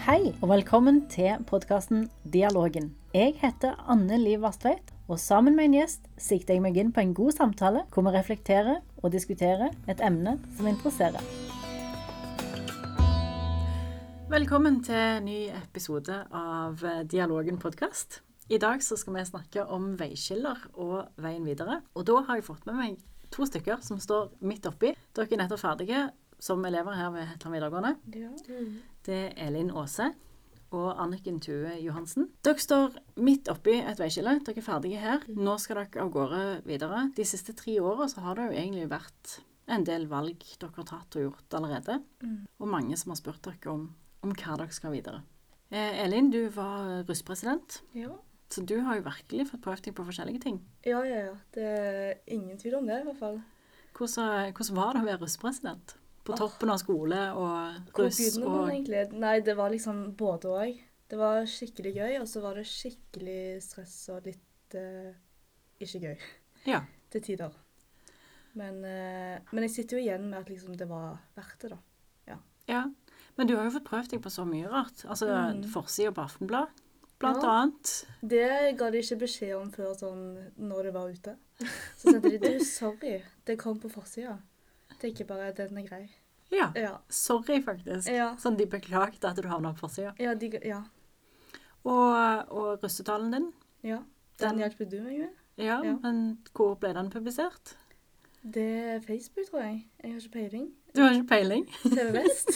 Hei, og velkommen til podkasten Dialogen. Jeg heter Anne Liv Vastveit, og sammen med en gjest sikter jeg meg inn på en god samtale hvor vi reflekterer og diskuterer et emne som interesserer. Velkommen til en ny episode av Dialogen podkast. I dag skal vi snakke om veiskiller og veien videre. Og da har jeg fått med meg to stykker som står midt oppi. Dere er nettopp ferdige som elever her ved Hetland videregående. Ja. Det er Elin Aase og Anniken Tue Johansen. Dere står midt oppi et veiskille. Dere er ferdige her. Nå skal dere av gårde videre. De siste tre åra så har det jo egentlig vært en del valg dere har tatt og gjort allerede. Og mange som har spurt dere om, om hva dere skal videre. Eh, Elin, du var russpresident, Ja. så du har jo virkelig fått prøvd deg på forskjellige ting. ja, ja, ja. Det er ingen tvil om det, i hvert fall. Hvordan, hvordan var det å være russpresident? På toppen av skole og russ og? Nei, det var liksom både òg. Det var skikkelig gøy, og så var det skikkelig stress og litt uh, ikke gøy Ja. til tider. Men, uh, men jeg sitter jo igjen med at liksom det var verdt det, da. Ja, men du har jo fått prøvd deg på så mye rart. Altså Mm. forsida på Aftenblad, blant Ja. annet. Det ga de ikke beskjed om før sånn når det var ute. Så sendte de du, sorry, det kom på forsida. Tenker bare den er grei. Ja. Ja. Sorry, faktisk. Ja. Sånn de beklagte at du havna på forsida. Ja, de, ja. Og, og russetalen din. ja. Den- Den hjelper du meg med. Ja, Ja. men hvor ble den publisert? Det er Facebook, tror jeg. Jeg har ikke peiling. Du har ikke peiling? TV Vest.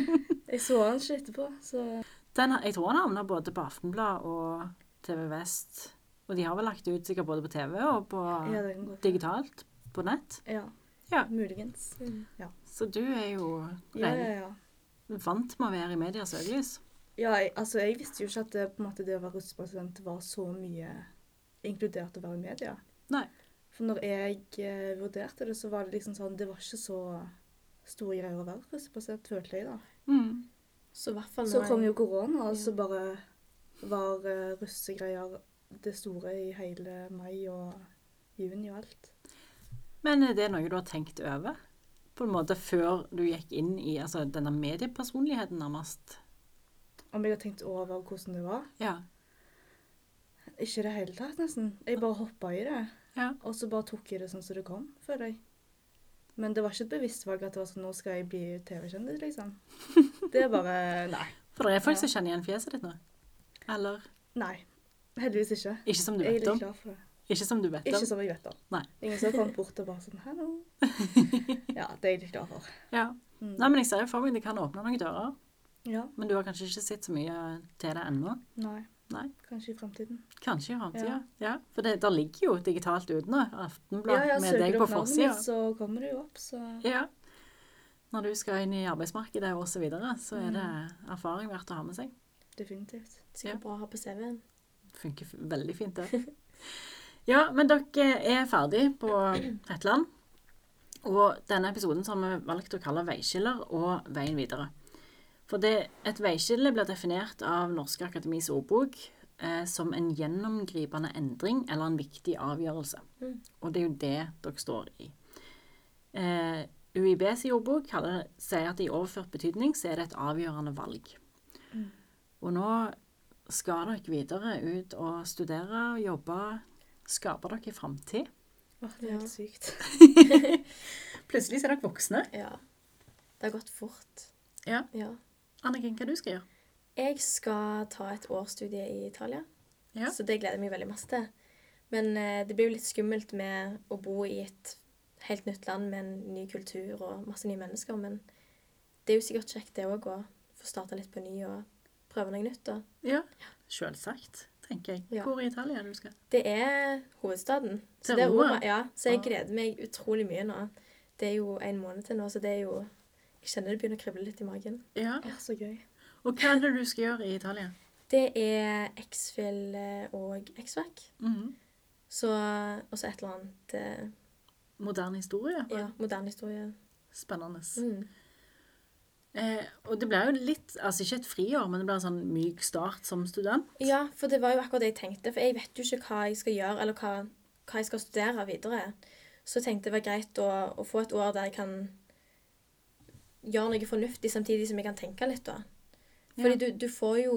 jeg så den ikke etterpå, så Den, jeg tror den havna både på Aftenblad og TV Vest. Og de har vel lagt ut sikkert både på TV og på ja, det digitalt på nett. Ja. Ja. Muligens. Ja. Så du er jo Ja, ja, ja. vant med å være i medias søkelys. ja jeg, altså, jeg visste jo ikke at det, på en måte, det å være russepresident var så mye inkludert å være i media. Nei. For når jeg eh, vurderte det, så var det liksom sånn Det var ikke så store greier å være russepresident, følte jeg da. Mm. Så hvert fall Så kom jo korona, og så Ja. bare var uh, russegreier det store i hele mai og juni og alt. Men er det noe du har tenkt over? På en måte før du gikk inn i altså, denne mediepersonligheten, nærmest? Om jeg har tenkt over hvordan det var? Ja. Ikke i det hele tatt, nesten. Jeg bare hoppa i det. Ja. Og så bare tok jeg det sånn som det kom, føler jeg. Men det var ikke et bevisst valg at det var sånn nå skal jeg bli TV-kjendis, liksom. Det er bare Nei. For det er folk Ja. som kjenner igjen fjeset ditt nå? Eller Nei. Heldigvis ikke. ikke som du vet om? Jeg er litt glad for det. Ikke som du vet om. Ikke som jeg vet om. Nei. Ingen som kom bort og bare sånn Hallo. Ja, det er jeg litt glad for. Ja. Mm. Nei, men jeg ser jo for meg det kan åpne noen dører. Ja. Men du har kanskje ikke sett så mye til det ennå? Nei. Nei. Kanskje i fremtiden. Kanskje i framtida. Ja. Ja. For det der ligger jo digitalt ute nå. Aftenblad Ja, ja, med søker deg du på opp navnet forsida. mitt, så kommer det jo opp, så Ja. Når du skal inn i arbeidsmarkedet og så videre, så er det Mm. erfaring verdt å ha med seg. definitivt. sikkert bra å ha på CV-en. Funker veldig fint, det. Ja, men dere er ferdig på Hetland. Og denne episoden har vi valgt å kalle 'Veiskiller' og 'Veien videre'. For det, et veiskille blir definert av Norske Akademis ordbok eh, som en gjennomgripende endring eller en viktig avgjørelse. Mm. Og det er jo det dere står i. Eh, UiBs ordbok kaller, sier at i overført betydning så er det et avgjørende valg. Mm. Og nå skal dere videre ut og studere, og jobbe, skape dere framtid. Åh, det er Ja. helt sykt. Plutselig er dere voksne. Ja. Det har gått fort. Ja. ja. Anniken, hva du skal gjøre? Jeg skal ta et årsstudie i Italia, Ja. så det gleder jeg meg veldig masse til. Men eh, det blir jo litt skummelt med å bo i et helt nytt land med en ny kultur og masse nye mennesker. Men det er jo sikkert kjekt det òg, å få starta litt på ny og prøve noe nytt. Og... Ja, selvsagt, tenker jeg. Ja. Hvor i Italia er det du skal? Det er hovedstaden. Så, det er Roma? Ja, så jeg gleder meg utrolig mye nå. Det er jo en måned til nå, så det er jo Jeg kjenner det begynner å krible litt i magen. Ja. er så gøy. Og hva er det du skal gjøre i Italia? Det er X-Fill eh, og X-Fac. -hmm. Så Og så et eller annet eh, Moderne historie? ja, moderne historie. Spennende. Mm. Eh, og det ble jo litt, altså ikke et friår, men det ble en sånn myk start som student. Ja, for det var jo akkurat det jeg tenkte. For jeg vet jo ikke hva jeg skal gjøre, eller hva, hva jeg skal studere videre. Så jeg tenkte det var greit å, å få et år der jeg kan gjøre noe fornuftig samtidig som jeg kan tenke litt, da. Fordi Ja. du, du får jo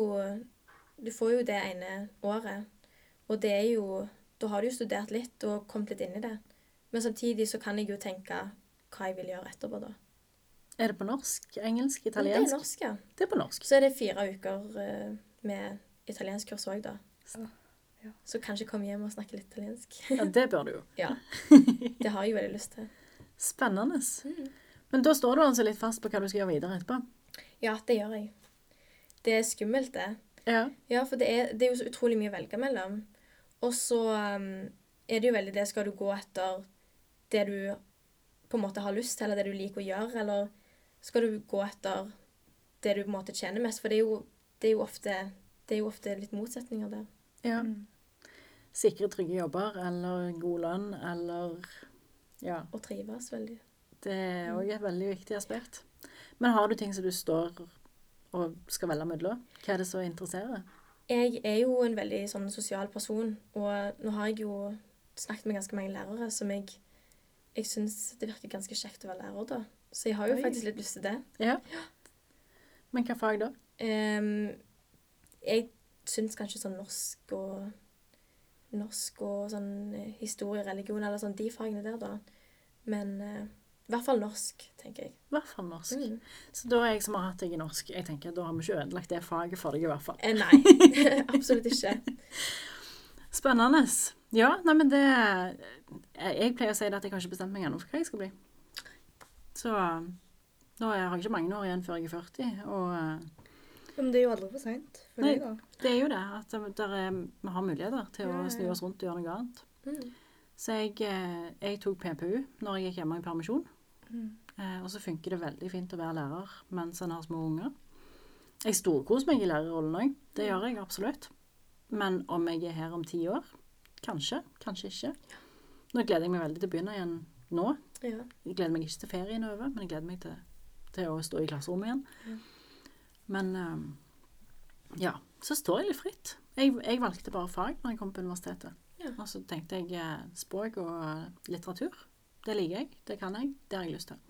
Du får jo det ene året, og det er jo Da har du jo studert litt og kommet litt inn i det. Men samtidig så kan jeg jo tenke hva jeg vil gjøre etterpå, da. Er det på norsk, engelsk, italiensk? Det er norsk, ja. Det er på norsk. Så er det fire uker med italiensk kurs òg, da. Ja. Så kanskje komme hjem og snakke litt italiensk. Ja, det bør du jo. ja. Det har jeg veldig lyst til. Spennende. Mm. Men da står du altså litt fast på hva du skal gjøre videre etterpå? Ja, det gjør jeg. Det er skummelt, det. Ja. Ja, for det er, det er jo så utrolig mye å velge mellom. Og så um, er det jo veldig det Skal du gå etter det du på en måte har lyst til, eller det du liker å gjøre, eller skal du gå etter det du på en måte tjener mest? For det er jo, det er jo, ofte, det er jo ofte litt motsetninger der. ja. Mm. Sikre, trygge jobber eller god lønn eller Ja. Og trives veldig. Det er òg et veldig viktig aspekt. Men har du ting som du står og skal velge mellom? Hva er det som interesserer? Jeg er jo en veldig sånn sosial person, og nå har jeg jo snakket med ganske mange lærere som jeg jeg syns det virker ganske kjekt å være lærer, da. Så jeg har jo Oi. faktisk litt lyst til det. Ja. Men hva fag da? Um, jeg syns kanskje sånn norsk og Norsk og sånn eh, historie, religion, eller sånn de fagene der, da. Men uh, i hvert fall norsk, tenker jeg. I hvert fall norsk. Mm. Så da er jeg som har hatt deg i norsk. Jeg tenker, Da har vi ikke ødelagt det faget for deg, i hvert fall. Eh, nei, absolutt ikke. Spennende. Ja, nei, men det Jeg jeg pleier å si det at jeg har ikke bestemt meg ennå for hva jeg skal bli. Så nå har jeg ikke mange år igjen før jeg er 40, og eh, Men det er jo aldri for seint for Nei. deg, da. det er jo det. At der er, vi har muligheter til Ja, å snu oss rundt og gjøre noe annet. Mm. Så jeg, eh, jeg tok PPU når jeg gikk hjemme i permisjon. Mm. Eh, og så funker det veldig fint å være lærer mens en har små unger. Jeg storkoser meg i lærerrollen òg. Det gjør jeg absolutt. Men om jeg er her om ti år? Kanskje. Kanskje ikke. Nå gleder jeg meg veldig til å begynne igjen nå. Ja. Jeg gleder meg ikke til ferien er over, men jeg gleder meg til, til å stå i klasserommet igjen. Ja. Men eh, ja, så står jeg litt fritt. Jeg, jeg valgte bare fag når jeg kom på universitetet. Ja. Og så tenkte jeg eh, språk og eh, litteratur. Det liker jeg, det kan jeg, det har jeg lyst til.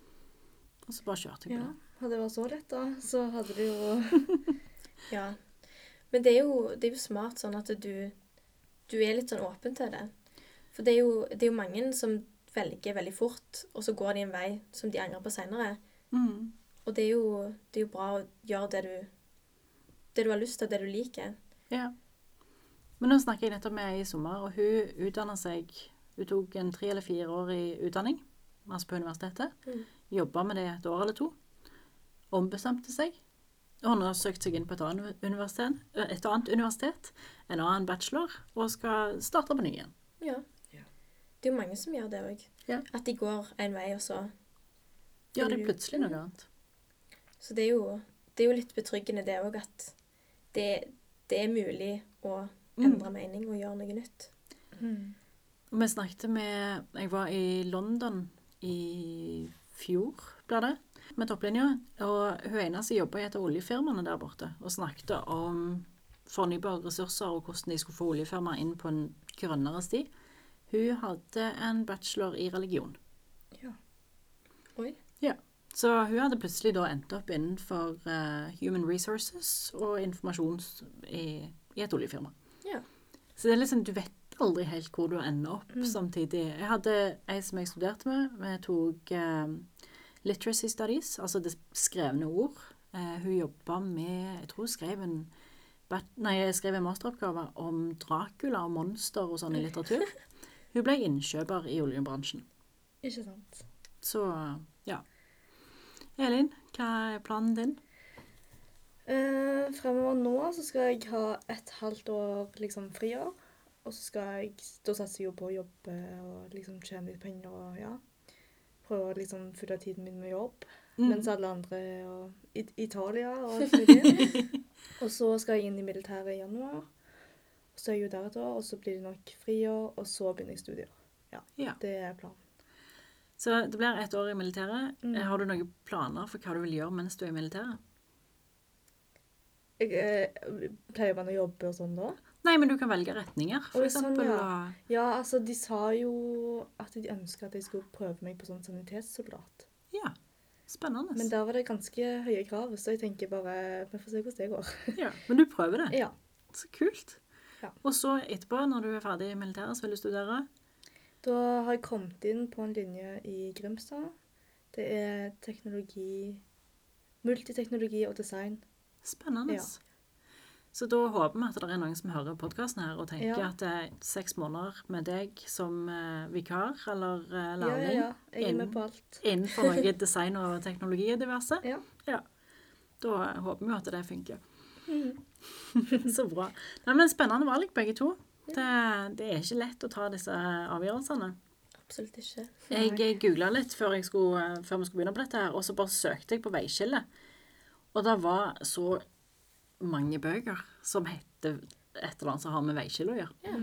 Og så bare kjørte jeg på Ja. det. Hadde det vært så lett, da, så hadde det jo ja. Men det er, jo, det er jo smart sånn at du, du er litt sånn åpen til det. For det er, jo, det er jo mange som velger veldig fort, og så går de en vei som de angrer på seinere. Mm. Og det er, jo, det er jo bra å gjøre det du, det du har lyst til, det du liker. Ja. Men nå snakker jeg nettopp med ei i sommer, og hun utdanna seg Hun tok en tre eller fire år i utdanning, altså på universitetet. Mm. Jobba med det et år eller to. Ombestemte seg. Og hun har søkt seg inn på et annet universitet, et annet universitet en annen bachelor, og skal starte på ny igjen. Ja. Det er jo mange som gjør det òg. Ja. At de går en vei, og så Gjør det plutselig noe annet. Så det er jo, det er jo litt betryggende det òg, at det, det er mulig å endre mening og gjøre noe nytt. mm. Og vi snakket med Jeg var i London i fjor, ble det, med topplinja. Og hun ene som jobba i et av oljefirmaene der borte, og snakket om fornybare ressurser og hvordan de skulle få oljefirmaer inn på en grønnere sti. Hun hadde en bachelor i religion. Ja. Oi. Ja. Så hun hadde plutselig da endt opp innenfor uh, human resources og informasjons i, i et oljefirma. Ja. Så det er liksom, du vet aldri helt hvor du ender opp Mm. samtidig. Jeg hadde ei som jeg studerte med, vi tok uh, literacy studies, altså det skrevne ord. Uh, hun jobba med, jeg tror hun skrev en, nei, jeg skrev en masteroppgave om Dracula og monster og sånn i litteratur. Hun ble innkjøper i oljebransjen. Ikke sant. Så ja. Elin, hva er planen din? Eh, fremover nå så skal jeg ha et halvt år liksom friår. Og så skal jeg Da satser jeg jo på å jobbe og liksom tjene litt penger og ja. Prøve å liksom fylle tiden min med jobb. Mm. Mens alle andre er i Italia og mulig. og så skal jeg inn i militæret i januar. Så er jeg jo der et år, og så blir det nok friår, og så begynner jeg studier. Ja, Ja. Det er planen. Så det blir ett år i militæret. Mm. Har du noen planer for hva du vil gjøre mens du er i militæret? Jeg eh, pleier man å jobbe og sånn da? Nei, men du kan velge retninger, for Oi, sånn, eksempel. ja. Ja, altså, de sa jo at de ønska at jeg skulle prøve meg på sånn sanitetssoldat. ja. Spennende. Men der var det ganske høye krav, så jeg tenker bare Vi får se hvordan det går. ja. Men du prøver det. Ja. Så kult. Ja. Og så etterpå, når du er ferdig i militæret, så vil du studere? Da har jeg kommet inn på en linje i Grimstad. Det er teknologi Multiteknologi og design. Spennende. Ja. Så da håper vi at det er noen som hører podkasten her og tenker Ja. at det er seks måneder med deg som eh, vikar eller eh, Ja, ja, lærling ja. Jeg er Inn- med på alt. innenfor noe design og teknologi og diverse. Ja. Da håper vi at det funker. Mhm. Så bra. Nei, men Spennende valg, begge to. Det, det er ikke lett å ta disse avgjørelsene. Absolutt ikke. Jeg googla litt før, jeg skulle, før vi skulle begynne på dette, her, og så bare søkte jeg på veiskille. Og det var så mange bøker som heter et eller annet som har med veiskille å gjøre. Ja.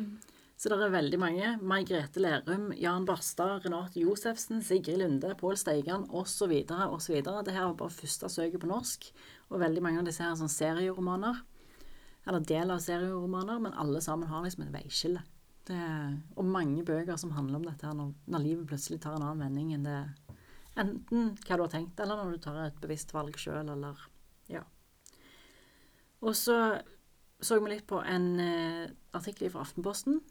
Så det er veldig mange. Mai Grete Lerum, Jan Barstad, Renate Josefsen, Sigrid Lunde, Pål Steigan osv. osv. Det her var bare første søket på norsk. Og veldig mange av disse her er sånn serieromaner. Eller del av serieromaner, men alle sammen har liksom et veiskille. Det er, og mange bøker som handler om dette når, når livet plutselig tar en annen vending enn det Enten hva du har tenkt, eller når du tar et bevisst valg sjøl, eller Ja. Og så så vi litt på en eh, artikkel fra Aftenposten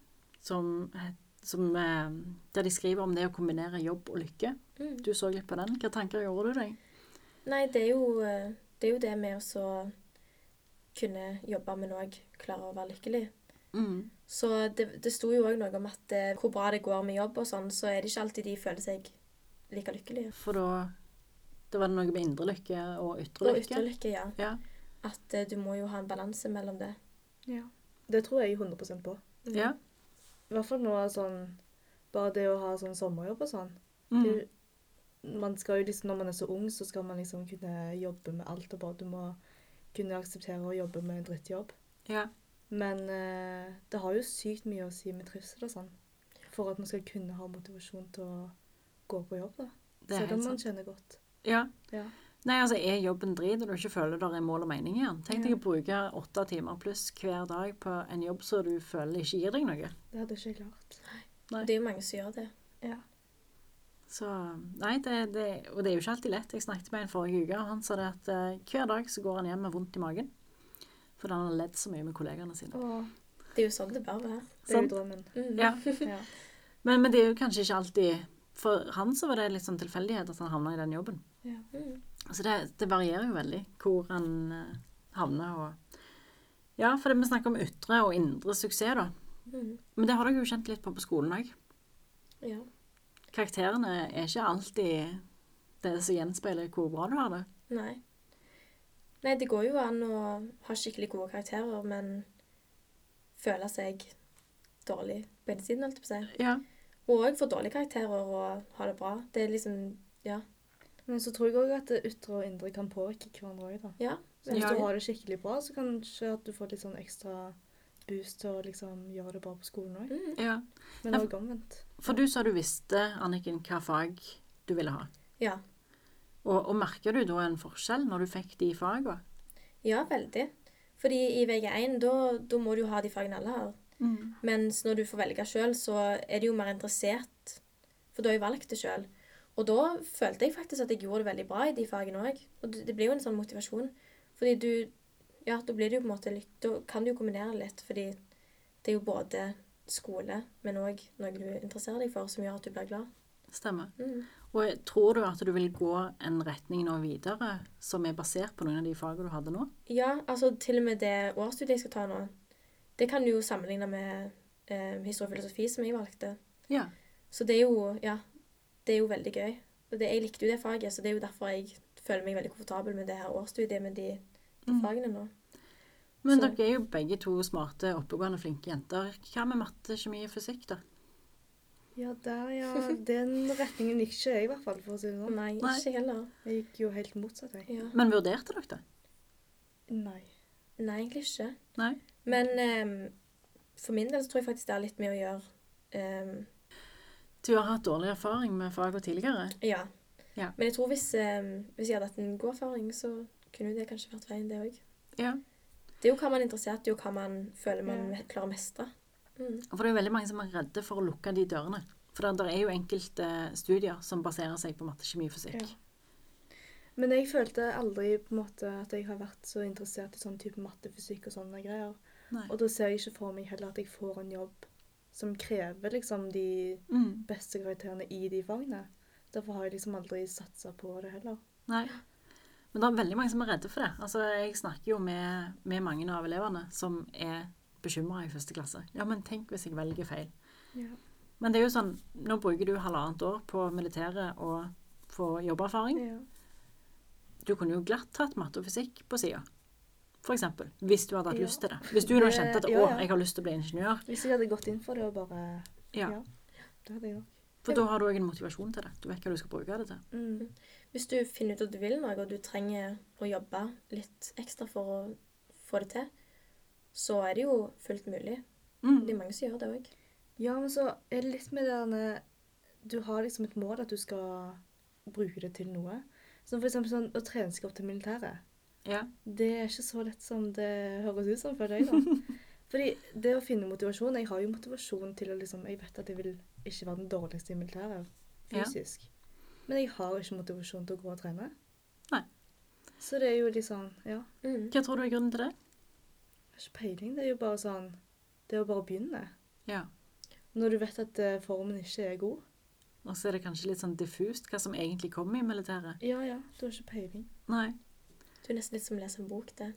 som, som, eh, der de skriver om det å kombinere jobb og lykke. Mm. Du så litt på den. Hva tanker gjorde du deg? Nei, det er jo eh, det, er jo det med å så kunne jobbe, men òg klare å være lykkelig. Mm. Så det, det sto jo òg noe om at eh, hvor bra det går med jobb og sånn, så er det ikke alltid de føler seg like lykkelige. For da da var det noe med indre lykke og ytre Og lykke. ytre lykke, ja. Ja. At eh, du må jo ha en balanse mellom det. Ja. Det tror jeg 100 på. ja. I hvert fall nå sånn Bare det å ha sånn sommerjobb og sånn. Mm. Det, man skal jo liksom, Når man er så ung, så skal man liksom kunne jobbe med alt og bare Du må kunne akseptere å jobbe med en drittjobb. ja. Men eh, det har jo sykt mye å si med trivsel og sånn. For at man skal kunne ha motivasjon til å gå på jobb, da. Det er Selv om man sant. kjenner godt. Ja. Ja. Nei, altså, er jobben drit, og du ikke føler det er mål og mening i den? Tenk deg Ja. å bruke åtte timer pluss hver dag på en jobb som du føler ikke gir deg noe. Det hadde ikke jeg klart. Nei. Det er jo mange som gjør det. Ja. Så Nei, det, det, og det er jo ikke alltid lett. Jeg snakket med en forrige uke, og han sa det at uh, hver dag så går han hjem med vondt i magen. Fordi han har ledd så mye med kollegene sine. Åh, Det er jo sånn det bør være. det er jo drømmen. Mm. Ja. Ja. Men, men det er jo kanskje ikke alltid For han så var det litt sånn tilfeldighet at han havna i den jobben. Ja. Mm. Så det, det varierer jo veldig hvor han uh, havner og Ja, for det vi snakker om ytre og indre suksess, da. Mm. Men det har dere jo kjent litt på på skolen òg. Ja. Karakterene er ikke alltid det som gjenspeiler hvor bra du har det. Nei. Nei, det går jo an å ha skikkelig gode karakterer, men føle seg dårlig på ene siden, holdt jeg på å si. Ja. Og òg få dårlige karakterer og ha det bra. Det er liksom Ja. Men så tror jeg òg at det ytre og indre kan påvirke hverandre òg, da. ja hvis Ja. du har det skikkelig bra, så kanskje at du får litt sånn ekstra boost til å liksom gjøre det bra på skolen òg. Mm. ja. Men òg omvendt. For du sa du visste, Anniken, hva fag du ville ha. Ja. Og, og merker du da en forskjell når du fikk de fagene? ja, veldig. Fordi i VG1, da, da må du jo ha de fagene alle har. Mens når du får velge sjøl, så er du jo mer interessert. For da har jeg valgt det sjøl. Og da følte jeg faktisk at jeg gjorde det veldig bra i de fagene òg. Og det, det blir jo en sånn motivasjon. Fordi du Ja, da blir det jo på en måte litt Da kan du jo kombinere litt, fordi det er jo både skole, men òg noe du interesserer deg for, som gjør at du blir glad. Stemmer. Mm. Og tror du at du vil gå en retning nå videre som er basert på noen av de fagene du hadde nå? Ja, altså til og med det årsstudiet jeg skal ta nå, det kan du jo sammenligne med eh, historie og filosofi, som jeg valgte. Ja. Så det er jo, ja, det er jo veldig gøy. Og det, jeg likte jo det faget, så det er jo derfor jeg føler meg veldig komfortabel med det her årsstudiet med de, de Mm. fagene nå. Men Så- dere er jo begge to smarte, oppegående, flinke jenter. Hva med matte, kjemi og fysikk, da? Ja, der, ja. Den retningen gikk ikke jeg, i hvert fall, for å si det sånn. Nei, Nei. ikke heller. Jeg gikk jo helt motsatt, jeg. Ja. Men vurderte dere det? Nei. Nei, egentlig ikke. Nei? Men um, for min del så tror jeg faktisk det har litt med å gjøre um, Du har hatt dårlig erfaring med faget tidligere? Ja. Ja. Men jeg tror hvis, um, hvis jeg hadde hatt en god erfaring, så kunne det kanskje vært veien, det òg. Ja. Det er jo hva man er interessert i, og hva man føler man Ja. klarer å mestre. Mm. For det er jo veldig mange som er redde for å lukke de dørene. For det, det er jo enkelte studier som baserer seg på matte, kjemi og fysikk. Ja. Men jeg følte aldri på en måte at jeg har vært så interessert i sånn type matte, fysikk og sånne greier. Nei. Og da ser jeg ikke for meg heller at jeg får en jobb som krever liksom de Mm. beste karakterene i de fagene. Derfor har jeg liksom aldri satsa på det heller. Nei. Men det er veldig mange som er redde for det. Altså, Jeg snakker jo med, med mange av elevene som er bekymra i første klasse. Ja, men tenk hvis jeg velger feil. Ja. Men det er jo sånn, nå bruker du halvannet år på militæret og få jobberfaring. ja. Du kunne jo glatt tatt matte og fysikk på sida. For eksempel. Hvis du hadde hatt Ja. lyst til det. Hvis du nå kjente at 'å, jeg har lyst til å bli ingeniør', Hvis jeg hadde gått inn for det og bare ja. Ja. Det hadde jeg nok. For da har du òg en motivasjon til det. Du vet hva du skal bruke det til. Mm. Hvis du finner ut at du vil noe, og du trenger å jobbe litt ekstra for å få det til, så er det jo fullt mulig. Mm. Det er mange som gjør det òg. Ja, men så er det litt med det derne Du har liksom et mål at du skal bruke det til noe. Som for eksempel sånn å trene seg opp til militæret. Ja. Det er ikke så lett som det høres ut som, føler jeg, da. Fordi det å finne motivasjon Jeg har jo motivasjon til å liksom Jeg vet at jeg vil ikke være den dårligste i militæret Ja. Men jeg har jo ikke motivasjon til å gå og trene. Nei. Så det er jo litt sånn Ja. Mm. Hva tror du er grunnen til det? Jeg har ikke peiling. Det er jo bare sånn Det er jo bare å begynne. Ja. Når du vet at eh, formen ikke er god. Og så er det kanskje litt sånn diffust hva som egentlig kommer i militæret. Ja, ja. Du har ikke peiling. Nei. Det er nesten litt som å lese en bok, det.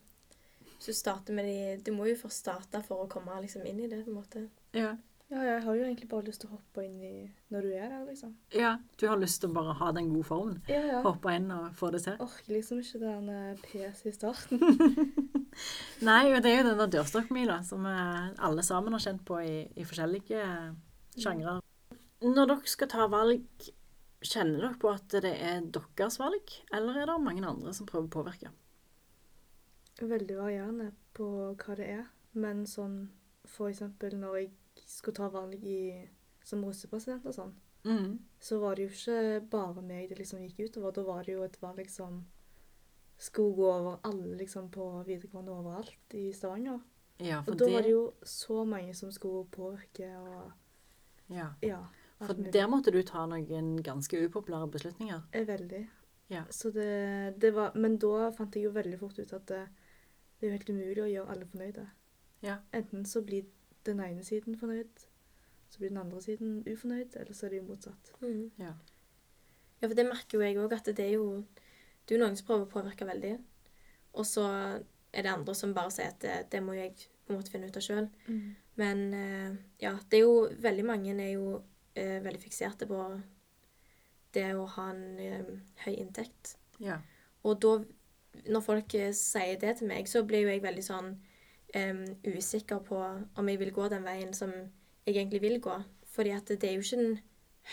Hvis du starter med de Du må jo først starte for å komme liksom inn i det, på en måte. Ja. Ja, jeg har jo egentlig bare lyst til å hoppe inn i når du er der, liksom. ja. Du har lyst til å bare ha den gode formen. Ja, ja. Hoppe inn og få det til. Orker liksom ikke den eh, PS i starten. Nei, og det er jo denne dørstokkmila som eh, alle sammen har kjent på i, i forskjellige eh, sjangre. Når dere skal ta valg, kjenner dere på at det er deres valg, eller er det mange andre som prøver å påvirke? Veldig varierende på hva det er. Men sånn for eksempel når jeg skulle ta valg i, som russepresident og sånn, Mm. så var det jo ikke bare meg det liksom gikk utover. Da var det jo et valg som skulle gå over alle liksom på videregående overalt i Stavanger. Ja, Og da det, var det jo så mange som skulle påvirke og ja. ja. For mulig. der måtte du ta noen ganske upopulære beslutninger. er veldig. Ja. Så det, det var, men da fant jeg jo veldig fort ut at det, det er jo helt umulig å gjøre alle fornøyde. Ja. Enten så blir den ene siden fornøyd, så blir den andre siden ufornøyd, eller så er det jo motsatt. Mm. Ja. Ja, for det merker jo jeg òg, at det er jo Det er jo noen som prøver å påvirke veldig. Og så er det andre som bare sier at det, det må jeg på en måte finne ut av sjøl. Men eh, ja, det er jo Veldig mange er jo eh, veldig fikserte på det å ha en eh, høy inntekt. Ja. Og da, når folk eh, sier det til meg, så blir jo jeg veldig sånn em, usikker på om jeg vil gå den veien som jeg egentlig vil gå. Fordi at det er jo ikke den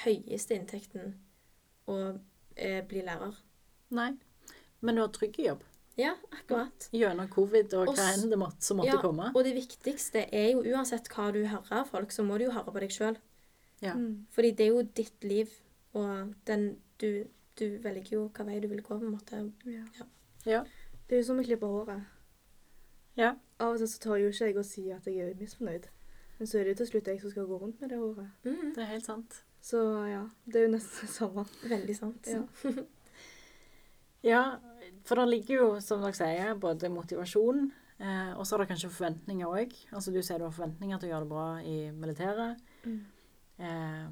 høyeste inntekten å eh, bli lærer. Nei. Men du har trygg jobb Ja, akkurat. gjennom covid og hva enn det måtte, som måtte Ja, komme. Og det viktigste er jo uansett hva du hører av folk, så må du jo høre på deg sjøl. Ja. Mm. Fordi det er jo ditt liv, og den du, du velger jo hva vei du vil gå, på en måte. Ja. Ja. Det er jo som å klippe håret. Ja. Av og til så tør jo ikke jeg å si at jeg er misfornøyd. Men så er det jo til slutt jeg som skal gå rundt med det håret. Mm, Det er helt sant. Så ja, det er jo nesten det samme. veldig sant. Ja. Ja, for det ligger jo, som dere sier, både motivasjon, eh, og så er det kanskje forventninger òg. Altså, du sier du har forventninger til å gjøre det bra i militæret. Mm. Eh,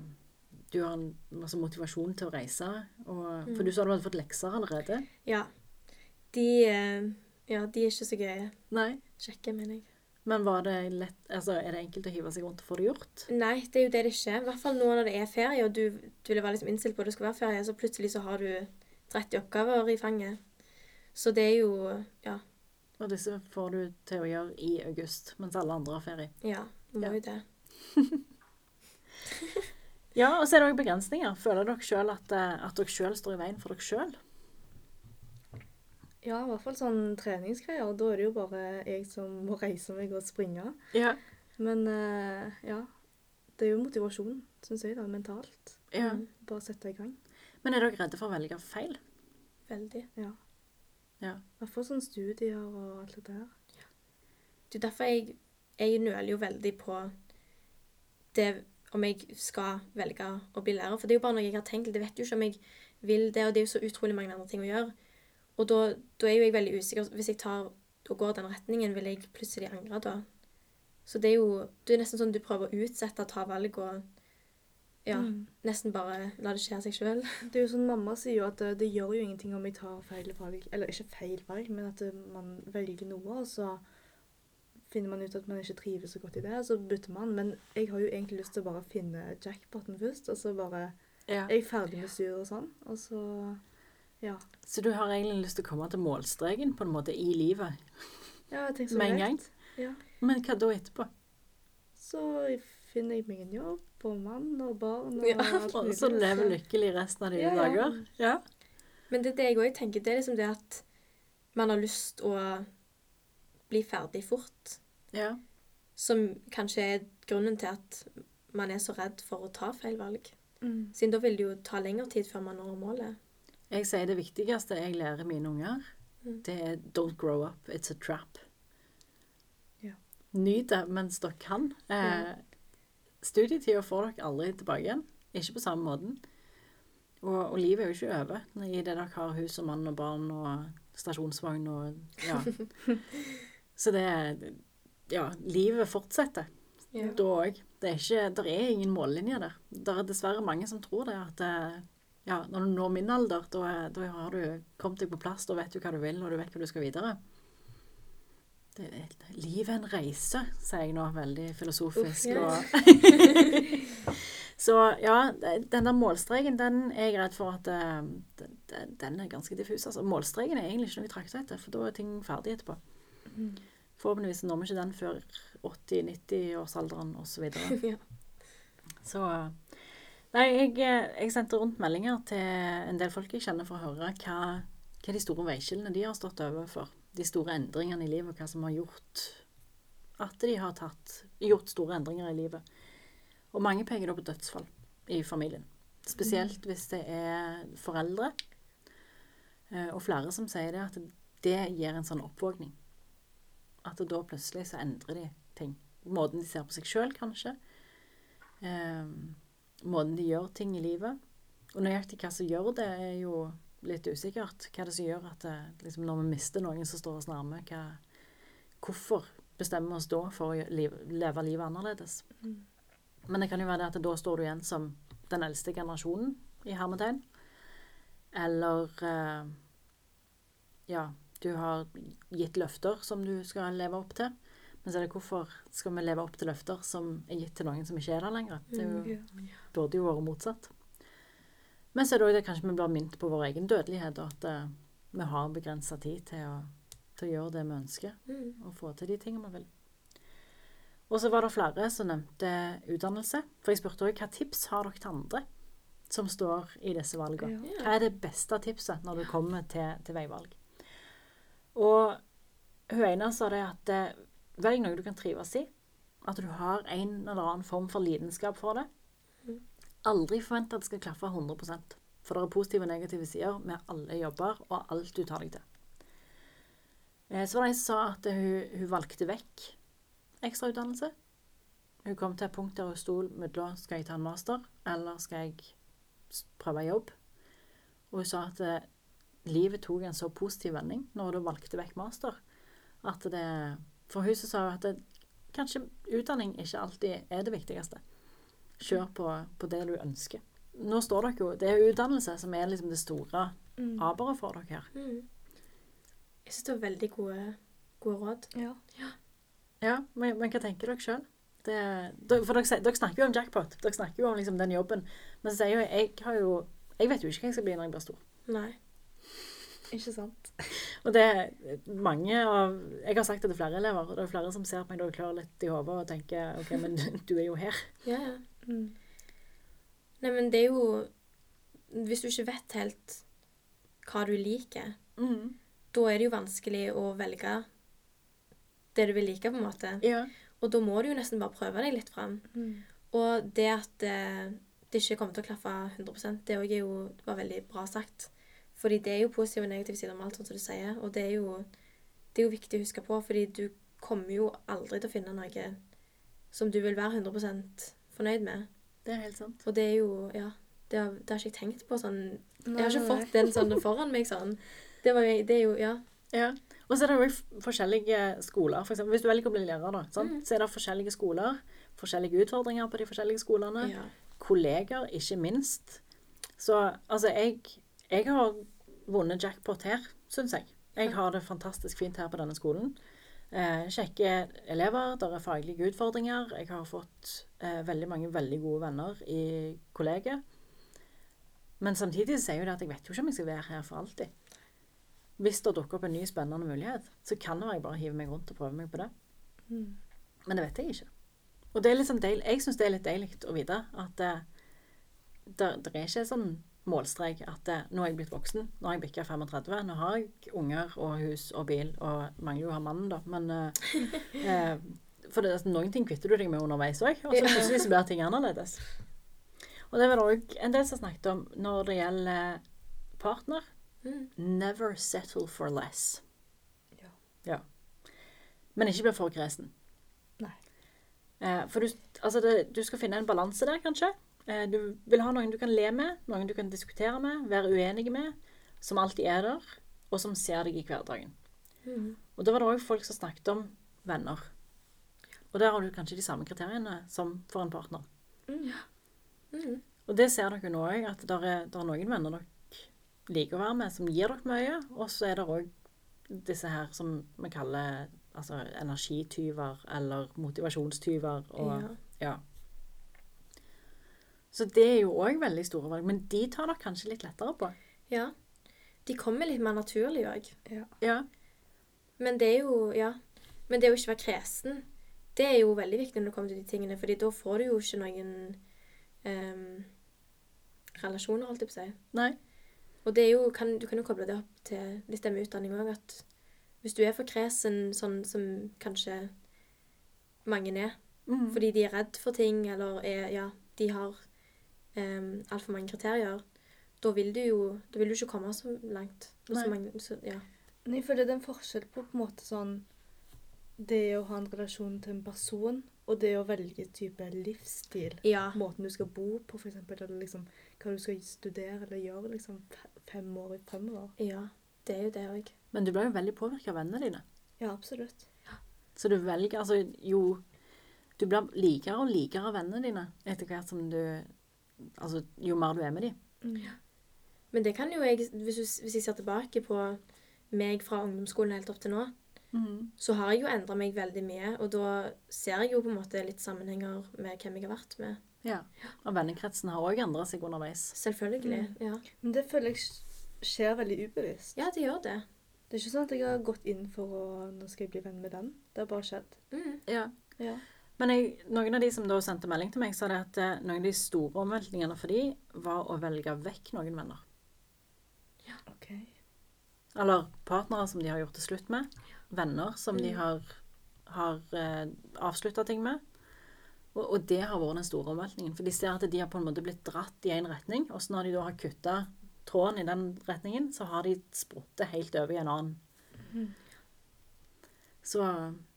du har en masse motivasjon til å reise. Og, Mm. For du sa du hadde fått lekser allerede. Ja. De, eh, ja, de er ikke så gøye. Nei. Kjekke, mener jeg. Men var det lett, altså, er det enkelt å hive seg rundt og få det gjort? Nei, det er jo det det ikke er. I hvert fall nå når det er ferie, og du, du være liksom innstilt på at det skal være ferie, så plutselig så har du 30 oppgaver i fanget. Så det er jo Ja. Og disse får du til å gjøre i august, mens alle andre har ferie. Ja, du må Ja. jo det. Ja, og så er det òg begrensninger. Føler dere sjøl at, eh, at dere sjøl står i veien for dere sjøl? Ja, i hvert fall sånn treningsgreier. Da er det jo bare jeg som må reise meg og springe. Ja. Men uh, ja, det er jo motivasjon, syns jeg, da, mentalt. ja. Mm, Bare sette i gang. Men er dere redde for å velge feil? veldig. Ja. Ja. I hvert fall sånn studier og alt det der. Det er derfor jeg, jeg nøler jo veldig på det om jeg skal velge å bli lærer. For det er jo bare noe jeg har tenkt. Jeg vet jo ikke om jeg vil det, og det er jo så utrolig mange andre ting å gjøre. Og da, da er jo jeg veldig usikker. Hvis jeg tar og går den retningen, vil jeg plutselig angre da. Så det er jo det er nesten sånn du prøver å utsette å ta valg og ja, Mm. nesten bare la det skje av seg sjøl. Det er jo sånn Mamma sier jo at det, det gjør jo ingenting om jeg tar feil valg. Eller ikke feil valg, men at man velger noe, og så finner man ut at man ikke trives så godt i det, og så bytter man. Men jeg har jo egentlig lyst til å bare finne jackpoten først, og så bare Ja. Jeg er ferdig med styret og sånn, og så Ja. Så du har egentlig lyst til å komme til målstreken på en måte i livet ja jeg tenker så med en gang? Ja. Men hva da etterpå? Så finner jeg meg en jobb og mann og barn og Ja, alt Og så lever lykkelig resten av dine Ja, ja. dager? Ja. Men det er det jeg òg tenker. Det er liksom det at man har lyst å bli ferdig fort. ja. Som kanskje er grunnen til at man er så redd for å ta feil valg. Mm. Siden da vil det jo ta lengre tid før man når målet. Jeg sier det viktigste jeg lærer mine unger, Mm. det er 'don't grow up, it's a trap'. Ja. Nyt det mens dere kan. Eh. Studietida får dere aldri tilbake igjen. Ikke på samme måten. Og, og livet er jo ikke over i det dere har hus og mann og barn og stasjonsvogn og ja. Så det er Ja, livet fortsetter Ja. da òg. Det er ikke Der er ingen mållinje der. Det er dessverre mange som tror det. At eh, ja, når du når min alder, da, da har du kommet deg på plass, da vet du hva du vil, og du vet hva du skal videre. Det er, livet er en reise, sier jeg nå, veldig filosofisk. Uff, ja. Så ja, den der målstreken, den er jeg redd for at eh, den, den- er ganske diffus. Altså, målstreken er egentlig ikke noe vi trakter etter, for da er ting ferdig etterpå. Mm. Forhåpentligvis når vi ikke den før 80-90-årsalderen osv. ja. Så Nei, jeg, jeg sendte rundt meldinger til en del folk jeg kjenner for å høre hva, hva de store veiskillene de har stått overfor. De store endringene i livet, og hva som har gjort at de har tatt, gjort store endringer i livet. Og mange peker da på dødsfall i familien. Spesielt hvis det er foreldre. Eh, Og flere som sier det, at det gir en sånn oppvåkning. At da plutselig så endrer de ting. Måten de ser på seg sjøl, kanskje. Eh, måten de gjør ting i livet. Og nøyaktig hva som gjør det, er jo litt usikkert. Hva er det som gjør at det, liksom når vi mister noen som står oss nærme, hva, hvorfor bestemmer vi oss da for å leve livet annerledes? Mm. Men det kan jo være det at da står du igjen som den eldste generasjonen, i hermetegn. Eller eh, ja, du har gitt løfter som du skal leve opp til. Men så er det hvorfor skal vi leve opp til løfter som er gitt til noen som ikke er der lenger? Det jo, Ja. burde jo vært motsatt. Men så er det òg det kanskje vi blir minnet på vår egen dødelighet, og at eh, vi har begrensa tid til å, til å gjøre det vi ønsker, Mm. og få til de tingene vi vil. Og så var det flere som nevnte utdannelse. For jeg spurte òg hva tips har dere til andre som står i disse valgene? Ja. Hva er det beste tipset når du kommer til, til veivalg? Og hun ene sa det at eh, velg noe du kan trives i. At du har en eller annen form for lidenskap for det. Aldri forvent at det skal klaffe 100% For det er positive og negative sider med alle jobber og alt du tar deg til. Eh, Så var det en som sa at hun, hun valgte vekk ekstrautdannelse. Hun kom til et punkt der hun sto mellom skal jeg ta en master, eller skal jeg prøve jobb. Og hun sa at eh, livet tok en så positiv vending når hun valgte vekk master, at det For hun så sa hun at det, kanskje utdanning ikke alltid er det viktigste. Kjør på, på det du ønsker. Nå står dere jo Det er utdannelse som er liksom det store Mm. aberet for dere her. Mm. Jeg syns det var veldig gode, gode råd. Ja. Ja, men, men hva tenker dere sjøl? For dere, dere snakker jo om jackpot. Dere snakker jo om liksom den jobben. Men så sier jo jeg har jo Jeg vet jo ikke hva jeg skal bli når jeg blir stor. Nei. Ikke sant? Og det er mange av Jeg har sagt det til flere elever, og det er flere som ser på meg da jeg klør litt i hodet og tenker OK, men du, er jo her. Ja, ja. Mm. Nei, men det er jo Hvis du ikke vet helt hva du liker, da er det jo vanskelig å velge det du vil like, på en måte. Ja. Og da må du jo nesten bare prøve deg litt fram. Mm. Og det at eh, det ikke kommer til å klaffe 100% det òg er jo, var veldig bra sagt. Fordi det er jo positive og negative sider med alt, sånn som du sier. Og det er, jo, det er jo viktig å huske på, fordi du kommer jo aldri til å finne noe som du vil være 100% fornøyd med. Det er helt sant. Og det er jo Ja. Det har, det har ikke jeg tenkt på sånn Jeg har ikke fått den sånn foran meg sånn. Det, var det er jo Ja. Ja. Og så er det jo forskjellige skoler. For eksempel, hvis du velger å bli lærer, da? Mhm. så er det forskjellige skoler. Forskjellige utfordringer på de forskjellige skolene. ja. Kolleger, ikke minst. Så altså, jeg, jeg har vunnet jackpot her, syns jeg. Jeg har det fantastisk fint her på denne skolen. Eh, kjekke elever, der er faglige utfordringer. Jeg har fått eh, veldig mange veldig gode venner i kollegiet. Men samtidig så er jo det at jeg vet jo ikke om jeg skal være her for alltid. Hvis det dukker opp en ny spennende mulighet, så kan det være jeg bare hiver meg rundt og prøver meg på det. Mm. Men det vet jeg ikke. Og det er liksom deil, jeg syns det er litt deilig å vite at eh, det, det er ikke sånn målstrek at det, nå er jeg blitt voksen, nå har jeg bikka 35, nå har jeg unger og hus og bil, og mangler jo å ha mannen, da, men eh, eh, For det, altså, noen ting kvitter du deg med underveis òg, og så plutselig så blir ting annerledes. Og det var det òg en del som snakket om når det gjelder partner. Mm. Never settle for less. Ja. ja. Men ikke bli for kresen. Nei. Eh, for du, altså det, du skal finne en balanse der, kanskje. Eh, du vil ha noen du kan le med, noen du kan diskutere med, være uenige med, som alltid er der, og som ser deg i hverdagen. Mm. Og da var det òg folk som snakket om venner. Og der har du kanskje de samme kriteriene som for en partner. Mm. Og det ser dere nå òg, at det er, er noen venner dere liker å være med, som gir dere mye, og så er det òg disse her som vi kaller altså, energityver eller motivasjonstyver. Og, Ja. ja. Så det er jo òg veldig store valg, men de tar dere kanskje litt lettere på. ja. De kommer litt mer naturlig òg. Ja. Ja. Men det er jo Ja. Men det å ikke være kresen, det er jo veldig viktig når det kommer til de tingene, fordi da får du jo ikke noen um, relasjoner, holdt jeg på å si. Nei. Og det er jo, kan, du kan jo koble det opp til litt det med utdanning òg, at hvis du er for kresen, sånn som kanskje mange er, Mm. fordi de er redd for ting, eller er, ja, de har um, altfor mange kriterier, da vil du jo da vil du ikke komme så langt. Så mange, så, ja. Jeg føler det er en forskjell på på en måte sånn Det å ha en relasjon til en person, og det å velge type livsstil. ja. Måten du skal bo på, for eksempel, eller liksom hva du skal studere eller gjøre liksom fe- fem år fremover. Ja, det er jo det òg. Men du blir jo veldig påvirka av vennene dine. Ja, absolutt. Så du velger altså jo Du blir likere og likere av vennene dine etter hvert som du Altså jo mer du er med dem. Ja. Men det kan jo jeg, hvis, hvis jeg ser tilbake på meg fra ungdomsskolen helt opp til nå, så har jeg jo endra meg veldig mye. Og da ser jeg jo på en måte litt sammenhenger med hvem jeg har vært med. Ja. Og vennekretsen har òg endra seg underveis. Selvfølgelig. Mm. Ja. Men det føler jeg skjer veldig ubevisst. ja, det gjør det. Det er ikke sånn at jeg har gått inn for å Nå skal jeg bli venn med den. Det har bare skjedd. Mm. Ja. Ja. Men jeg, noen av de som da sendte melding til meg, sa det at eh, noen av de store omveltningene for de var å velge vekk noen venner. Ja. OK. Eller partnere som de har gjort det slutt med. Venner som de Mm. har, har eh, avslutta ting med. Og, og det har vært den store omveltningen. For de ser at de har på en måte blitt dratt i én retning, og så når de da har kutta tråden i den retningen, så har de spruttet helt over i en annen. Mm. Så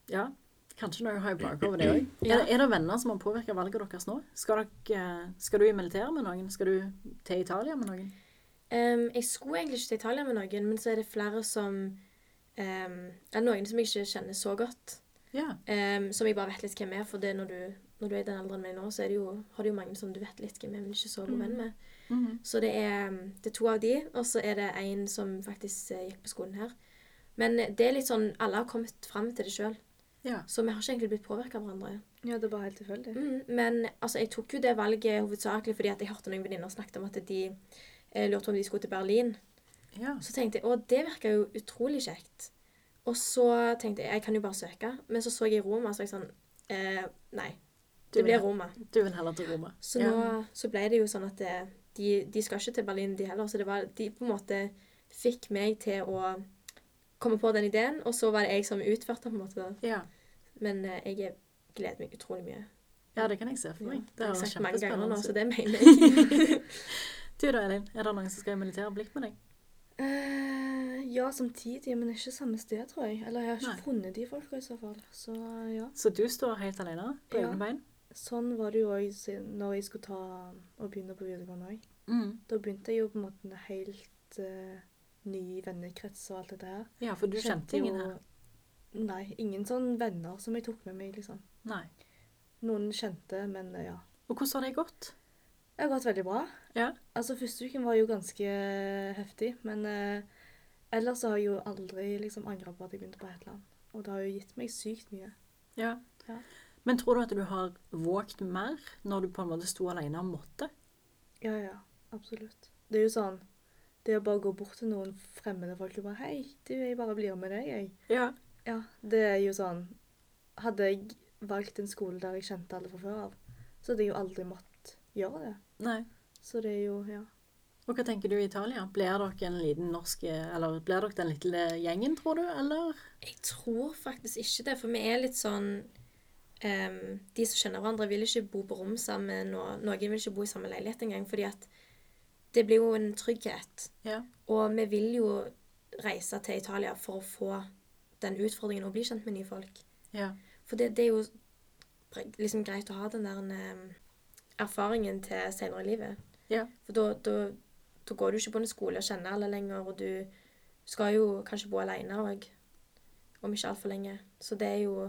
ja. Kanskje noe å ha i bakhodet, det òg. Er, er det venner som har påvirka valget deres nå? Skal, dere, skal du i militæret med noen? Skal du til Italia med noen? Um, jeg skulle egentlig ikke til Italia med noen, men så er det flere som um, Eller noen som jeg ikke kjenner så godt. Ja. Um, som jeg bare vet litt hvem er. For det når du, når du er i den alderen min nå, så er det jo, har du jo mange som du vet litt hvem er, men ikke så god venn med. Mhm. Så det er, det er to av de, og så er det en som faktisk eh, gikk på skolen her. Men det er litt sånn Alle har kommet fram til det sjøl, ja. så vi har ikke egentlig blitt påvirka av hverandre. Ja, det var helt tilfeldig. Mm, men altså, jeg tok jo det valget hovedsakelig fordi jeg hørte noen venninner snakket om at de eh, lurte på om de skulle til Berlin. ja. Så tenkte jeg å, det virka jo utrolig kjekt. Og så tenkte jeg jeg kan jo bare søke. Men så så jeg Roma, så var jeg sånn eh, Nei, det blir Roma. Du vil heller til Roma. Så Ja. nå så ble det jo sånn at det, de, de skal ikke til Berlin, de heller. Så det var, de på en måte fikk meg til å komme på den ideen, og så var det jeg som utførte på en måte. Ja. Men eh, jeg gleder meg utrolig mye. ja, det kan jeg se for meg. det har jeg sagt mange ganger nå, så det mener jeg. Du da, Elin. Er det noen som skal militere blikk med deg? Uh, ja, samtidig, men ikke samme sted, tror jeg. Eller jeg har ikke Nei. funnet de folka i så fall. Så ja. Så du står helt alene på Ja. egne bein? Sånn var det jo òg når jeg skulle ta og begynne på videregående òg. Mm. Da begynte jeg jo på en måte helt eh, ny vennekrets og alt dette her. Ja, for du kjente ingen her? Nei, ingen sånn venner som jeg tok med meg, liksom. Nei. Noen kjente, men eh, ja. Og hvordan har det gått? Det har gått veldig bra. Ja. Altså, første uken var jo ganske heftig, men eh, ellers har jeg jo aldri liksom angra på at jeg begynte på Hetland. Og det har jo gitt meg sykt mye. Ja. Ja. Men tror du at du har våget mer når du på en måte sto alene og måtte? Ja, ja, absolutt. Det er jo sånn Det å bare gå bort til noen fremmede folk og bare 'Hei, du, jeg bare blir med deg, jeg'. Ja. Ja, det er jo sånn Hadde jeg valgt en skole der jeg kjente alle fra før av, så hadde jeg jo aldri måttet gjøre det. Nei. Så det er jo Ja. Og hva tenker du i Italia? Blir dere en liten norsk Eller blir dere den lille gjengen, tror du, eller? Jeg tror faktisk ikke det, for vi er litt sånn um, De som kjenner hverandre, vil ikke bo på rom sammen, og noen vil ikke bo i samme leilighet engang, fordi at det blir jo en trygghet. Ja. Og vi vil jo reise til Italia for å få den utfordringen å bli kjent med nye folk. Ja. For det, det er jo liksom greit å ha den der ehm, erfaringen til senere i livet. Ja. For da, da, da går du ikke på en skole og kjenner alle lenger, og du skal jo kanskje bo alene òg, om ikke altfor lenge. Så det er jo,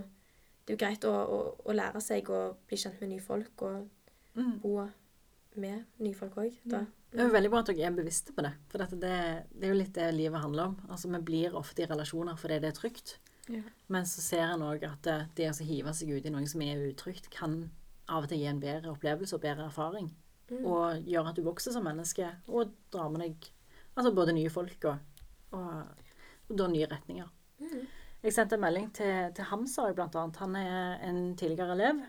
det er jo greit å, å, å lære seg å bli kjent med nye folk, og Mm. bo med nye folk òg. Det er jo veldig bra at dere er bevisste på det. For det, det er jo litt det livet handler om. Altså, Vi blir ofte i relasjoner fordi det er trygt. Ja. Men så ser en òg at det, det å hive seg ut i noe som er utrygt, kan av og til gi en bedre opplevelse og bedre erfaring. Mm. Og gjøre at du vokser som menneske, og drar med deg altså både nye folk og, og, og da nye retninger. Mm. Jeg sendte en melding til, til Hamza, blant annet. Han er en tidligere elev.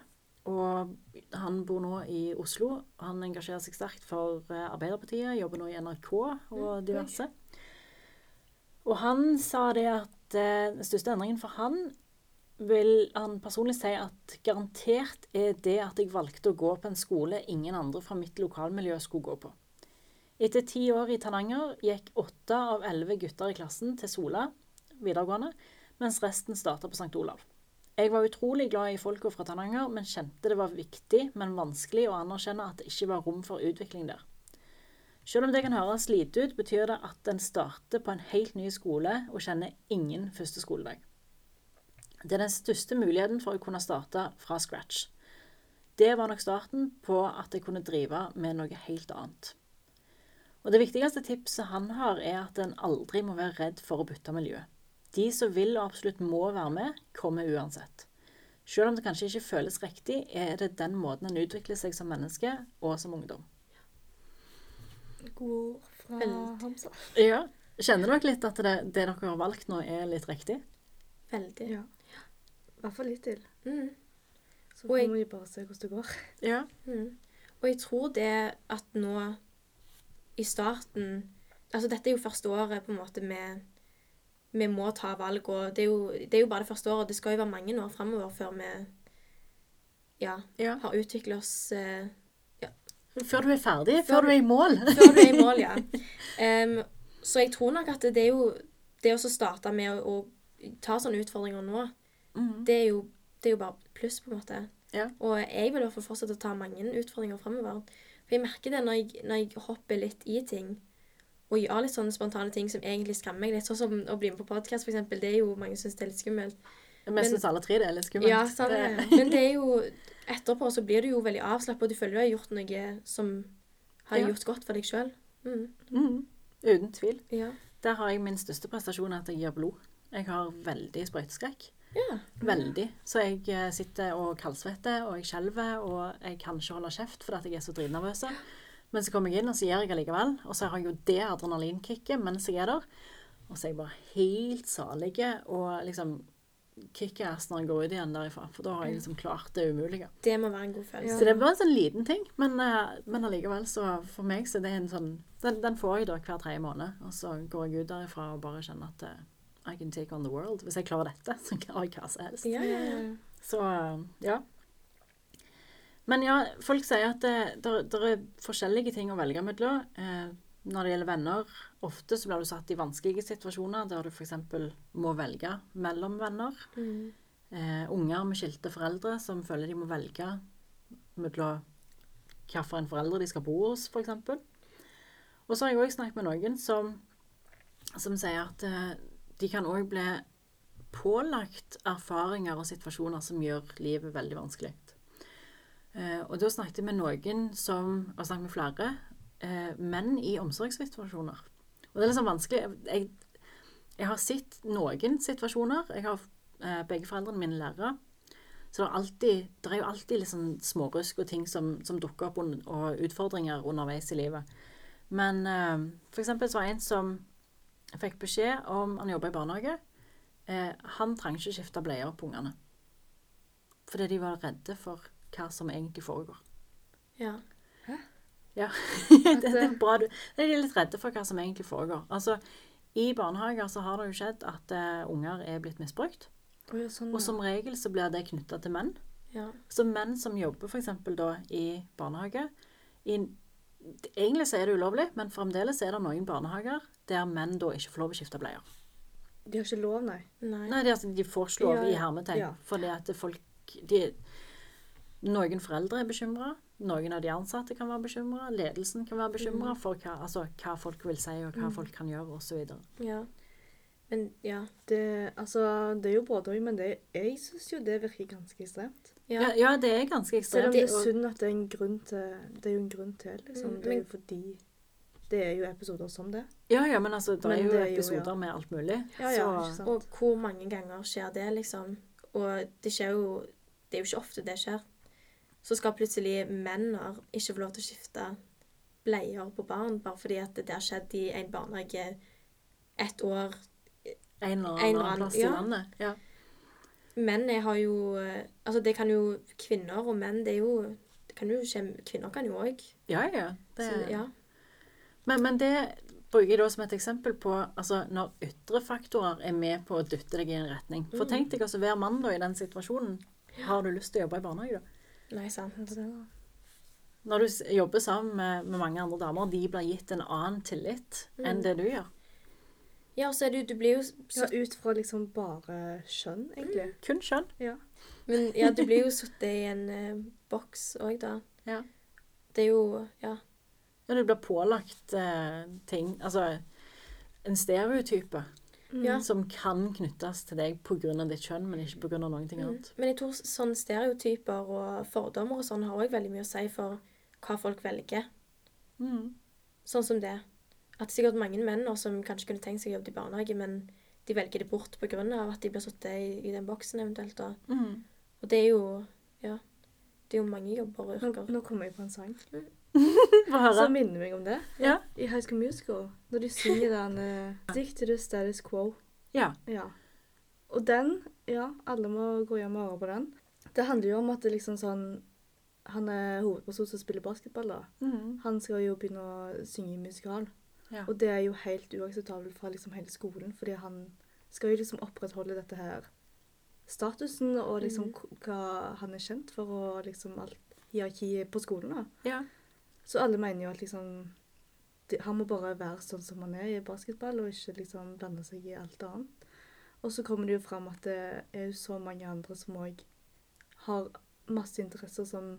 Og han bor nå i Oslo. Han engasjerer seg sterkt for eh, Arbeiderpartiet, jobber nå i NRK og diverse. Og han sa det at eh, den største endringen for han vil han personlig si at garantert er det at jeg valgte å gå på en skole ingen andre fra mitt lokalmiljø skulle gå på. Etter ti år i Tananger gikk åtte av elleve gutter i klassen til Sola videregående, mens resten starta på St. Olav. Jeg var utrolig glad i folka fra Tananger, men kjente det var viktig, men vanskelig å anerkjenne at det ikke var rom for utvikling der. Selv om det kan høres lite ut, betyr det at en starter på en helt ny skole og kjenner ingen første skoledag. Det er den største muligheten for å kunne starte fra scratch. Det var nok starten på at jeg kunne drive med noe helt annet. Og Det viktigste tipset han har, er at en aldri må være redd for å bytte miljø. De som vil og absolutt må være med, kommer uansett. Selv om det kanskje ikke føles riktig, er det den måten en utvikler seg som menneske og som ungdom. Gode ord fra Hamsa. Ja. Kjenner dere litt at det, det dere har valgt nå, er litt riktig? Veldig. Ja. I hvert fall litt til. Mm. Så får jeg- vi bare se hvordan det går. Ja. Mm. Og jeg tror det at nå i starten Altså dette er jo første året på en måte vi, vi må ta valg, og det er, jo, det er jo bare det første året. Det skal jo være mange år framover før vi ja, ja. har utviklet oss eh, Før du er ferdig, Før før du er i mål. Før du er i mål, ja. Um, så jeg tror nok at det er jo Det å starte med å, å ta sånne utfordringer nå, mm. det er jo, det er jo bare pluss, på en måte. Ja. Og jeg vil i hvert fall fortsette å ta mange utfordringer fremover. For jeg merker det når jeg, når jeg hopper litt i ting, og gjøre litt sånne spontane ting som egentlig skremmer meg litt, sånn som å bli med på podkast, f.eks. Det er jo mange som syns det er litt skummelt. Vi Men- syns alle tre det er litt skummelt. Ja, sant? Det- Men det er jo etterpå så blir du jo veldig avslappet, og du føler du har gjort noe som har Ja. gjort godt for deg sjøl. Mm. Mm. Uten tvil. Ja. Der har jeg min største prestasjon at jeg gir blod. Jeg har veldig sprøyteskrekk. ja. Veldig. Så jeg eh, sitter og kaldsvetter, og jeg skjelver, og jeg kan ikke holde kjeft fordi jeg er så dritnervøs. Men så kommer jeg inn, og så gjør jeg allikevel. Og så har jeg jo det adrenalinkicket mens jeg er der. Og så er jeg bare helt salig og liksom kickass når jeg går ut igjen derifra. For da har jeg liksom klart det umulige. Det må være en god følelse. Så det er bare en sånn liten ting, men, eh, men allikevel, så for meg så er det en sånn Den, den får jeg da hver tredje måned, og så går jeg ut derifra og bare kjenner at eh, I can take on the world. Hvis jeg klarer dette, så klarer jeg hva som helst. Ja, ja, ja. Så eh, ja. Men ja, folk sier at det, der er forskjellige ting å velge mellom. Eh, når det gjelder venner, ofte så blir du satt i vanskelige situasjoner der du f.eks. må velge mellom venner. Mm. Eh, unger med skilte foreldre som føler de må velge mellom hvilken foreldre de skal bo hos, f.eks. Og så har jeg òg snakket med noen som som sier at eh, de kan òg bli pålagt erfaringer og situasjoner som gjør livet veldig vanskelig. Eh, og da snakket jeg med noen som Og snakket med flere eh, menn i omsorgssituasjoner. Og det er liksom vanskelig Jeg, jeg har sett noen situasjoner. Jeg har eh, begge foreldrene mine lærere. Så det er, alltid, det er jo alltid liksom smårusk og ting som, som dukker opp, og utfordringer underveis i livet. Men eh, for eksempel så var det en som fikk beskjed om Han jobba i barnehage. Eh, han trengte ikke skifte bleier på ungene. Fordi de var redde for hva som egentlig foregår. Ja. Hæ? Ja, det, det er bra. du- De er litt redde for hva som egentlig foregår. Altså, I barnehager så har det jo skjedd at uh, unger er blitt misbrukt. Oh, ja, sånn, Og som regel så blir det knytta til menn. ja. Så menn som jobber f.eks. da i barnehage i, Egentlig så er det ulovlig, men fremdeles er det noen barnehager der menn da ikke får lov å skifte bleier. De har ikke lov, nei. Nei. Nei, de, altså, de får ikke lov Ja, i ja. hermetegn. Ja. Fordi at folk de, Noen foreldre er bekymra. Noen av de ansatte kan være bekymra. Ledelsen kan være bekymra Mm. for hva, altså, hva folk vil si, og hva folk kan gjøre, osv. Ja. Men ja. Det, altså, det er jo både òg, men det, jeg syns jo det virker ganske ekstremt. Ja. Ja, ja, det er ganske ekstremt. Selv om det er synd at det er en grunn til Det er jo en grunn til, liksom. Mm, Det er jo fordi Det er jo episoder som det. Ja, ja, men altså, det Men er jo det er jo, episoder ja. med alt mulig. Ja, ja, så, ikke sant. Og hvor mange ganger skjer det, liksom? Og det skjer jo Det er jo ikke ofte det skjer. Så skal plutselig menner ikke få lov til å skifte bleier på barn bare fordi at det har skjedd i en barnehage ett år. en eller En annen eller annen- plass i landet. Ja. Menn har jo Altså, det kan jo Kvinner og menn, det er jo det kan jo skje, Kvinner kan jo òg. ja, ja. Det, Ja. Men, men det bruker jeg da som et eksempel på altså, når ytre faktorer er med på å dytte deg i en retning. For Mm. tenk deg altså hver mann da i den situasjonen. Har du lyst til å jobbe i barnehage da? Nei, sant. Når du jobber sammen med, med mange andre damer, de blir gitt en annen tillit enn Mm. det du gjør. Ja, og så er det Du blir jo Ja, ut fra liksom bare skjønn, egentlig. Kun kjønn. Ja. Men ja, du blir jo sittet i en eh, boks òg, da. Ja. Det er jo Ja. Ja, du blir pålagt eh, ting Altså en stereotype Mm. Ja. som kan knyttes til deg pga. ditt kjønn, men ikke pga. noen ting Mm. annet. Men jeg tror sånne stereotyper og fordommer og sånn har òg veldig mye å si for hva folk velger. Mm. Sånn som det. At er sikkert mange menn nå som kanskje kunne tenkt seg å jobbe i barnehage, men de velger det bort pga. at de blir satt i, i den boksen eventuelt. Og, Mm. og det er jo Ja. Det er jo mange jobber og yrker. nå kommer jeg på en sang høre. som minner meg om det. Ja. I High School Musical. Når de synger den uh, diktet to status quo'. Ja. Ja. Og den Ja, alle må gå hjem og høre på den. Det handler jo om at det liksom sånn Han er hovedperson som spiller basketball, da. Mm. Han skal jo begynne å synge i musikal. Ja. Og det er jo helt uakseptabelt fra liksom hele skolen, fordi han skal jo liksom opprettholde dette her statusen og liksom mm. hva han er kjent for, og liksom alt hierarkiet på skolen. da. ja. Så alle mener jo at liksom det, Han må bare være sånn som han er i basketball, og ikke liksom blande seg i alt annet. Og så kommer det jo fram at det er jo så mange andre som òg har masse interesser som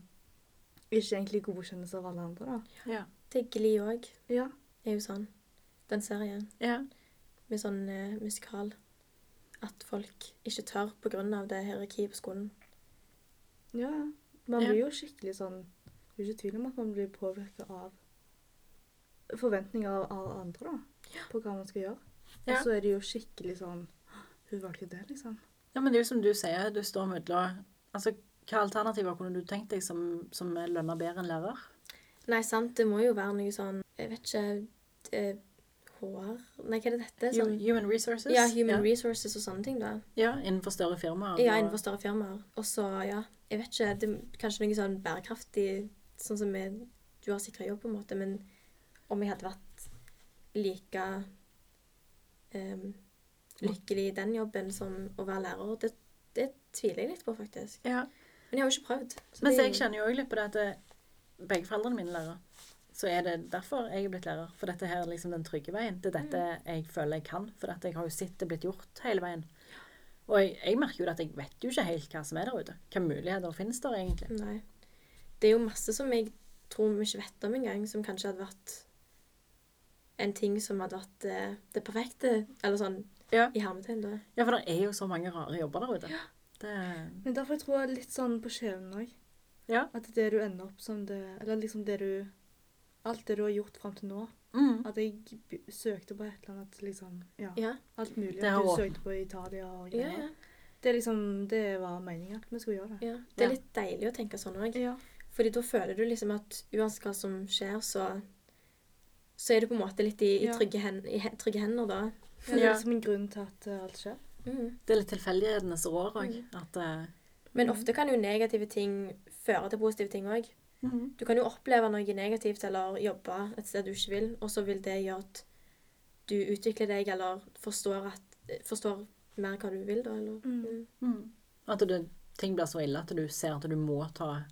ikke egentlig godkjennes av alle andre, da. Ja. Det er Gli òg, Ja. er jo sånn. Den serien ja. med sånn eh, musikal. At folk ikke tør pga. det hierarkiet på skolen. Ja, Man Man Ja. blir jo skikkelig sånn Det er ikke tvil om at man blir påvirka av forventninger av, andre, da. På hva man skal gjøre. Ja. Og så er det jo skikkelig sånn Hun valgte det, liksom. Ja, men det er jo som du sier, du står mellom Altså, hva alternativer kunne du tenkt deg som, som lønner bedre enn lærer? Nei, sant, det må jo være noe sånn Jeg vet ikke HR Nei, hva er det dette? Sånn, Human resources? ja, Human ja. Resources og sånne ting, da. ja, innenfor større firmaer. Ja, innenfor større firmaer. Og så, ja, jeg vet ikke det, Kanskje noe sånn bærekraftig, sånn som vi, du har sikra jobb, på en måte, men om jeg hadde vært like um, lykkelig i den jobben som å være lærer, det, det tviler jeg litt på, faktisk. Ja. Men jeg har jo ikke prøvd. Men så jeg kjenner jo også litt på det at det, begge foreldrene mine er lærere. Så er det derfor jeg er blitt lærer. For dette her er liksom den trygge veien. Det er dette jeg føler jeg kan. For jeg har jo sett det blitt gjort hele veien. Og jeg, jeg merker jo at jeg vet jo ikke helt hva som er der ute. Hvilke muligheter finnes der egentlig? Nei. Det er jo masse som jeg tror vi ikke vet om engang, som kanskje hadde vært en ting som hadde vært det, det perfekte, eller sånn Ja. i hermetegn, da. Ja, for det er jo så mange rare jobber der ute. Det, Men derfor jeg tror jeg litt sånn på skjebnen òg. Ja. At det du ender opp som det Eller liksom det du Alt det du har gjort fram til nå. mm. At jeg søkte på et eller annet liksom Ja. Ja. Alt mulig. At du også- søkte på Italia og greier. ja. Det liksom Det var meningen at vi skulle gjøre det. ja. Det er Ja. litt deilig å tenke sånn òg. Fordi da føler du liksom at uansett hva som skjer, så så er du på en måte litt i, i, trygge, hen, i he, trygge hender da. ja. Det er liksom en grunn til at eh, alt skjer. Mm. det er litt tilfeldighetenes år òg. Mm. Eh, Men Mhm. ofte kan jo negative ting føre til positive ting òg. Du kan jo oppleve noe negativt eller jobbe et sted du ikke vil, og så vil det gjøre at du utvikler deg eller forstår, at, forstår mer hva du vil, da. Eller, Mm. mm. Mm. At det, ting blir så ille at du ser at du må ta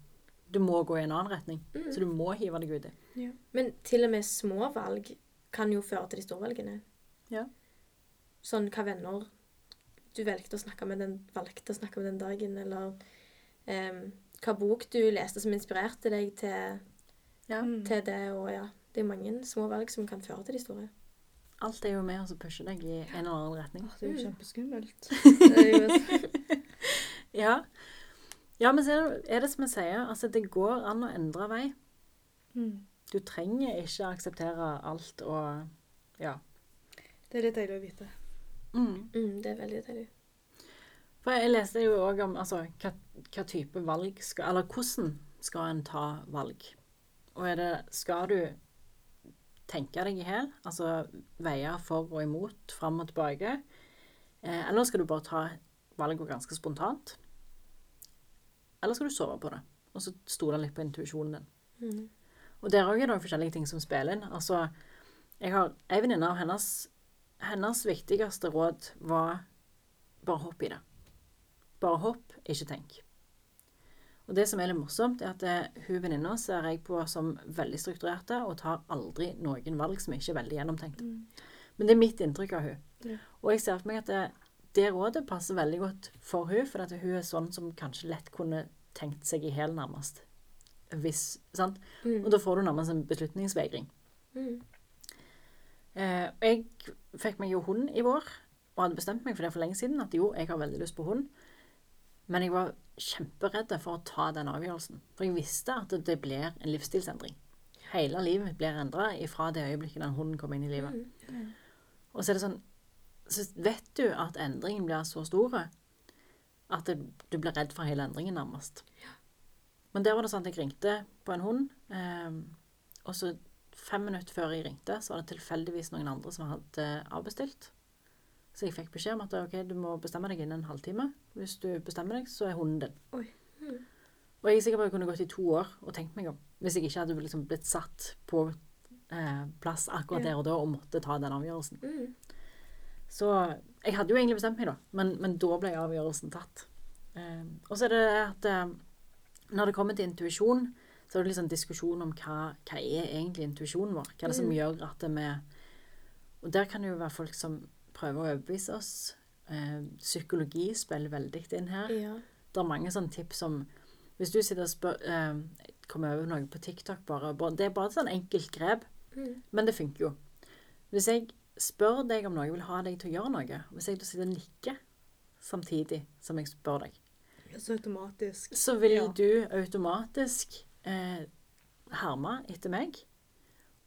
Du må gå i en annen retning. Mm. Så du må hive deg uti. Men til og med små valg kan jo føre til de store valgene. Ja. Sånn hva venner du valgte å snakke med den, valgte å snakke med den dagen, eller um, hva bok du leste som inspirerte deg til, Ja. Mm. til det, og ja. Det er mange små valg som kan føre til de store. Alt er jo med og pusher pushe deg i en eller annen retning. Åh, det er jo Mm. kjempeskummelt. Ja. Ja, men er det, som jeg sier, altså det går an å endre vei. mm. Du trenger ikke akseptere alt og Ja. det er litt deilig å vite. Mm. Mm, det er veldig deilig. For jeg leste jo òg om altså, hva, hva type valg skal Eller hvordan skal en ta valg? Og er det Skal du tenke deg i hjel? Altså veie for og imot, fram og tilbake? Eh, eller skal du bare ta valget ganske spontant? Eller skal du sove på det, og så stole litt på intuisjonen din? Mm. Og der òg er det forskjellige ting som spiller inn. Altså, jeg har ei venninne av hennes Hennes viktigste råd var bare hopp i det. Bare hopp, ikke tenk. Og det som er litt morsomt, er at det, hun venninna ser jeg på som veldig strukturerte og tar aldri noen valg som ikke er veldig gjennomtenkte. Men det er mitt inntrykk av hun. Ja. Og jeg ser for meg at det, det rådet passer veldig godt for hun, for at hun er sånn som kanskje lett kunne tenkt seg i hæl, nærmest. Hvis, sant? Mm. Og da får du nærmest en beslutningsvegring. Mm. Eh, jeg fikk meg jo hund i vår, og hadde bestemt meg for det for lenge siden, at jo, jeg har veldig lyst på hund. Men jeg var kjemperedd for å ta den avgjørelsen. For jeg visste at det, blir en livsstilsendring. Hele livet blir endra ifra det øyeblikket den hunden kom inn i livet. Mm. Og så er det sånn Så vet du at endringen blir så stor at det, du blir redd for hele endringen, nærmest. Men der var det sånn at jeg ringte på en hund, eh, og så fem minutter før jeg ringte, så var det tilfeldigvis noen andre som hadde avbestilt. Så jeg fikk beskjed om at ok, du må bestemme deg innen en halvtime. Hvis du bestemmer deg, så er hunden din. Mm. Og jeg er sikker på at jeg kunne gått i to år og tenkt meg om. Hvis jeg ikke hadde liksom blitt satt på eh, plass akkurat Ja. der og da og måtte ta den avgjørelsen. Mm. Så jeg hadde jo egentlig bestemt meg, da, men, men da ble avgjørelsen tatt. Eh, og så er det at eh, når det kommer til intuisjon, så er det liksom diskusjon om hva, hva er egentlig intuisjonen vår? Hva er det som Mm. gjør at vi Og der kan det jo være folk som prøver å overbevise oss. Eh, psykologi spiller veldig inn her. Ja. Det er mange sånne tips som Hvis du sitter og spør eh, Kommer over noe på TikTok bare, bare Det er bare et sånn enkelt grep, Mm. men det funker jo. Hvis jeg spør deg om noe, jeg vil ha deg til å gjøre noe Hvis jeg da sitter og nikker samtidig som jeg spør deg, Så automatisk. så vil Ja. du automatisk eh, herme etter meg.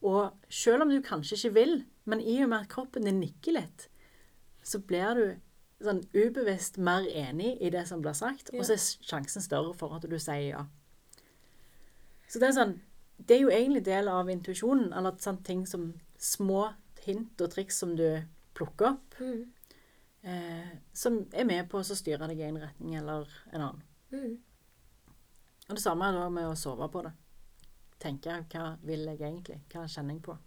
Og selv om du kanskje ikke vil, men i og med at kroppen din nikker litt, så blir du sånn ubevisst mer enig i det som blir sagt, Ja. og så er sjansen større for at du sier ja. Så det er sånn Det er jo egentlig del av intuisjonen, eller sånne ting som små hint og triks som du plukker opp, Mm. eh, som er med på å styre deg i en retning eller en annen. Mm. Og det samme er da med å sove på det. Tenke hva vil jeg egentlig? Hva kjenner jeg på?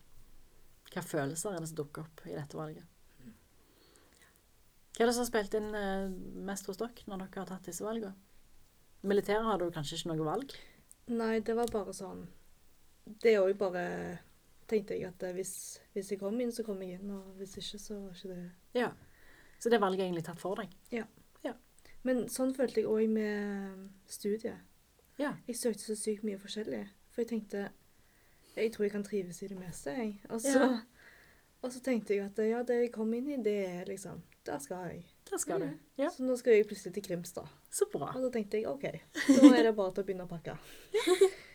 Hva følelser er det som dukker opp i dette valget? Hva er det som har spilt inn eh, mest hos dere når dere har tatt disse valgene? Militæret hadde du kanskje ikke noe valg? Nei, det var bare sånn Det er òg bare tenkte jeg at eh, hvis, hvis jeg kom inn, så kom jeg inn, og hvis ikke, så var ikke det Ja. Så det valget er egentlig tatt for deg? Ja, Men sånn følte jeg òg med studiet. Ja. Jeg søkte så sykt mye forskjellig. For jeg tenkte Jeg tror jeg kan trives i det meste, jeg. Og så Ja. Og så tenkte jeg at ja, det jeg kom inn i, det er liksom Der skal jeg. Der skal du. Mm. Ja, Så nå skal jeg plutselig til Grimstad. så bra. Og da tenkte jeg OK, nå er det bare til å begynne å pakke.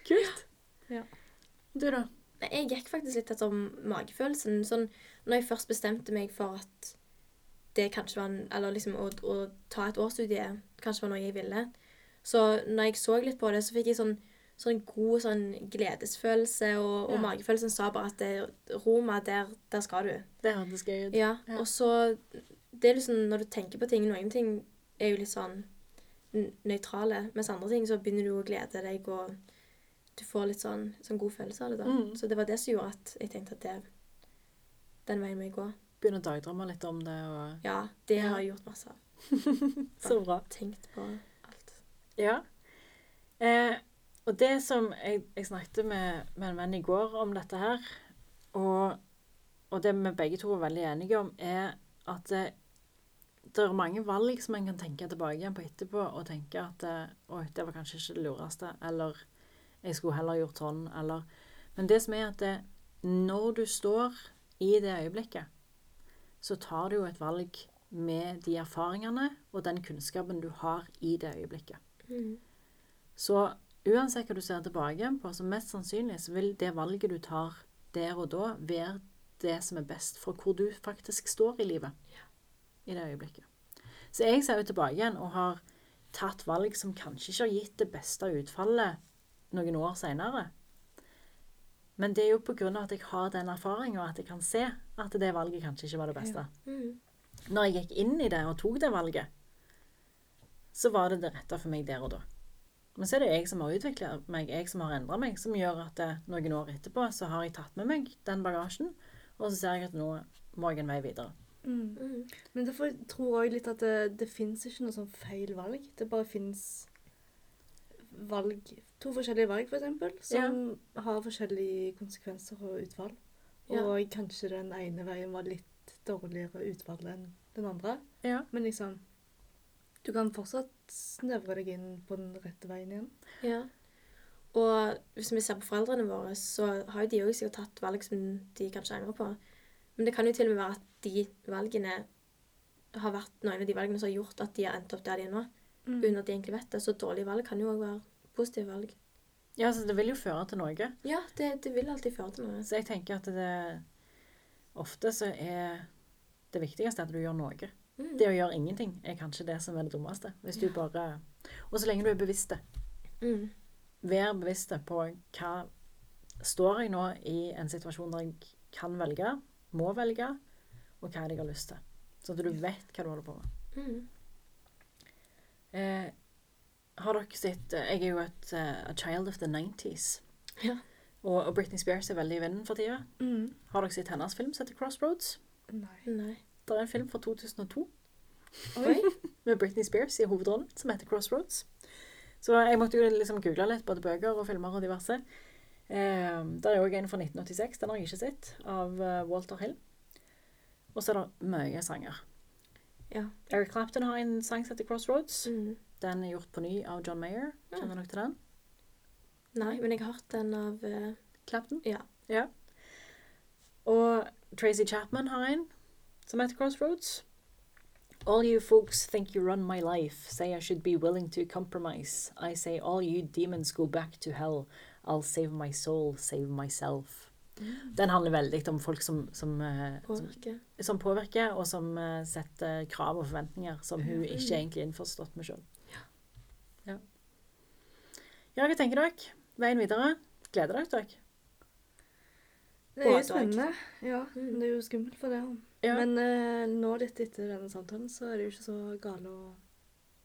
Kult. Ja. Du, da? Nei, Jeg gikk faktisk litt etter magefølelsen. Sånn, når jeg først bestemte meg for at det kanskje var en, Eller liksom å, å ta et årsstudie kanskje var noe jeg ville. Så når jeg så litt på det, så fikk jeg sånn, sånn god sånn gledesfølelse, og, og Ja. magefølelsen sa bare at det, Roma, der, der skal du. Det hørtes gøy ut. Ja, Ja. og så Det er liksom når du tenker på ting Noen ting er jo litt sånn nøytrale, mens andre ting så begynner du å glede deg, og du får litt sånn, sånn god følelse av det. da. Mm. Så det var det som gjorde at jeg tenkte at det, den veien må jeg gå. Begynne å dagdrømme litt om det og Ja, det Ja. har jeg gjort masse av. Så bra. Tenkt på alt. Ja. Eh, og det som jeg, jeg snakket med, med en venn i går om dette her, og, og det vi begge to er veldig enige om, er at det, det er mange valg som en kan tenke tilbake igjen på etterpå, og tenke at eh, oi, det var kanskje ikke det lureste, eller jeg skulle heller gjort sånn, eller Men det som er at det, når du står i det øyeblikket, så tar du jo et valg med de erfaringene og den kunnskapen du har i det øyeblikket. Mm. Så uansett hva du ser tilbake på, så mest sannsynlig så vil det valget du tar der og da, være det som er best for hvor du faktisk står i livet. I det øyeblikket. Så jeg ser jo tilbake igjen og har tatt valg som kanskje ikke har gitt det beste utfallet noen år seinere. Men det er jo på grunn av at jeg har den erfaringa, og at jeg kan se at det valget kanskje ikke var det beste. Mm. Når jeg gikk inn i det og tok det valget, så var det det rette for meg der og da. Men så er det jeg som har utvikla meg, jeg som har endra meg, som gjør at det, noen år etterpå så har jeg tatt med meg den bagasjen, og så ser jeg at nå må jeg en vei videre. Mm. Mm. Men derfor tror jeg litt at det, det fins ikke noe sånn feil valg. Det bare fins valg To forskjellige valg, for eksempel, som har forskjellige konsekvenser og utfall. Ja. Og kanskje den ene veien var litt dårligere utfall enn den andre. Ja. Men liksom Du kan fortsatt snevre deg inn på den rette veien igjen. Ja. Og hvis vi ser på foreldrene våre, så har jo de òg sikkert tatt valg som de kanskje angrer på. Men det kan jo til og med være at de valgene har vært noen av de valgene som har gjort at de har endt opp der de er nå, Mm. uten at de egentlig vet det. Så dårlige valg kan jo òg være positive valg. Ja, så det vil jo føre til noe. Ja, det, det vil alltid føre til noe. Så jeg tenker at det Ofte så er det viktigste at du gjør noe. Mm. Det å gjøre ingenting er kanskje det som er det dummeste. Hvis du bare Og så lenge du er bevisst det. Mm. Vær bevisst på hva Står jeg nå i en situasjon der jeg kan velge, må velge, og hva er det jeg har lyst til? Så at du vet hva du holder på med. Mm. Eh, har dere sett eh, Jeg er jo et uh, a child of the 90s. Ja. Og, og Britney Spears er veldig i vinden for tida. Mm. Har dere sett hennes film som heter Crossroads? Nei. Nei. Det er en film fra 2002 Oi. med Britney Spears i hovedrollen, som heter Crossroads. Så jeg måtte jo liksom google litt, både bøker og filmer og diverse. Eh, det er òg en fra 1986, den har jeg ikke sett, av eh, Walter Hill. Og så er det mye sanger. Ja. Eric Clapton har en sang som heter Crossroads. Mm. Den er gjort på ny av John Mayer. Kjenner dere til den? Nei, men jeg har hørt den av uh... Clapton? Ja. ja. Og Tracy Chapman har en som heter Crossroads. All you folks think you run my life, say I should be willing to compromise. I say all you demons go back to hell. I'll save my soul, save myself. Den handler veldig om folk som, som, eh, som. Som påvirker, og som eh, setter krav og forventninger som hun ikke egentlig er innforstått med sjøl. Ja. ja, hva tenker dere? Veien videre? Gleder dere dere? Det er jo spennende. Ja, Mm. det er jo skummelt for det. Ja. Men uh, nå litt etter denne samtalen, så er det jo ikke så gale å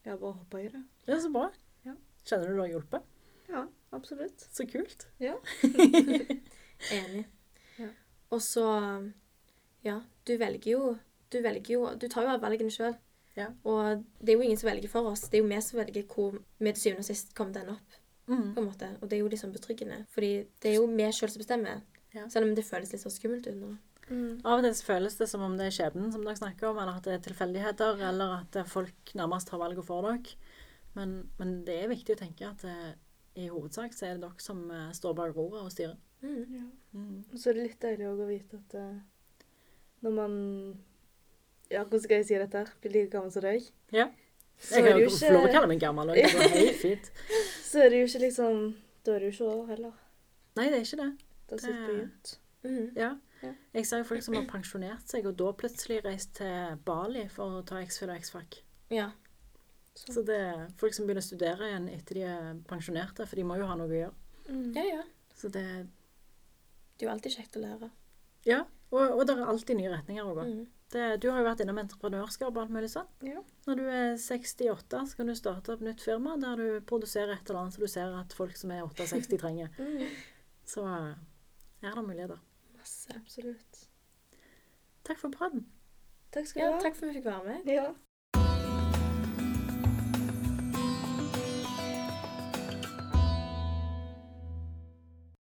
ja, bare hoppe i det. Er så bra. Ja. Kjenner du du har hjulpet? Ja, absolutt. Så kult. Ja. Enig. Ja. Og så Ja, du velger jo Du velger jo Du tar jo valgene sjøl. Ja. Og det er jo ingen som velger for oss. Det er jo vi som velger hvor vi til syvende og sist kommer den opp. Mm. på en måte. Og det er jo liksom betryggende. Fordi det er jo vi sjøl som bestemmer. Ja. Selv om det føles litt så skummelt ut nå. Mm. Av og til føles det som om det er skjebnen som dere snakker om, eller at det er tilfeldigheter, eller at er folk nærmest tar valget for dere. Men, men det er viktig å tenke at det, i hovedsak så er det dere som eh, står bak roret og styrer. Mm. Ja. Mm. Og så er det litt deilig òg å vite at eh, når man Ja, hvordan skal jeg si dette? her? Blir like gammel som deg. Ja. Jeg kan jo ikke fått lov å kalle meg gammel, og det går helt fint. Så er det jo ikke liksom Da er det jo ikke år heller. Nei, det er ikke det. Da sitter Det- det begynt. Mm. Ja. Ja. Jeg ser jo folk som har pensjonert seg, og da plutselig reist til Bali for å ta X-Fil og X-Fac. Ja. Så det er folk som begynner å studere igjen etter de er pensjonerte, for de må jo ha noe å gjøre. Mm. ja, ja. Så det Det er jo alltid kjekt å lære. Ja. Og, og det er alltid nye retninger å gå. Mm. Det, du har jo vært innom entreprenørskap og alt mulig sånn. Ja. Når du er 68, så kan du starte opp nytt firma der du produserer et eller annet som du ser at folk som er 68 trenger. mm. Så er det muligheter. Masse. Absolutt. Takk for praten. Takk skal Ja, du ha. takk for at vi fikk være med. Ja.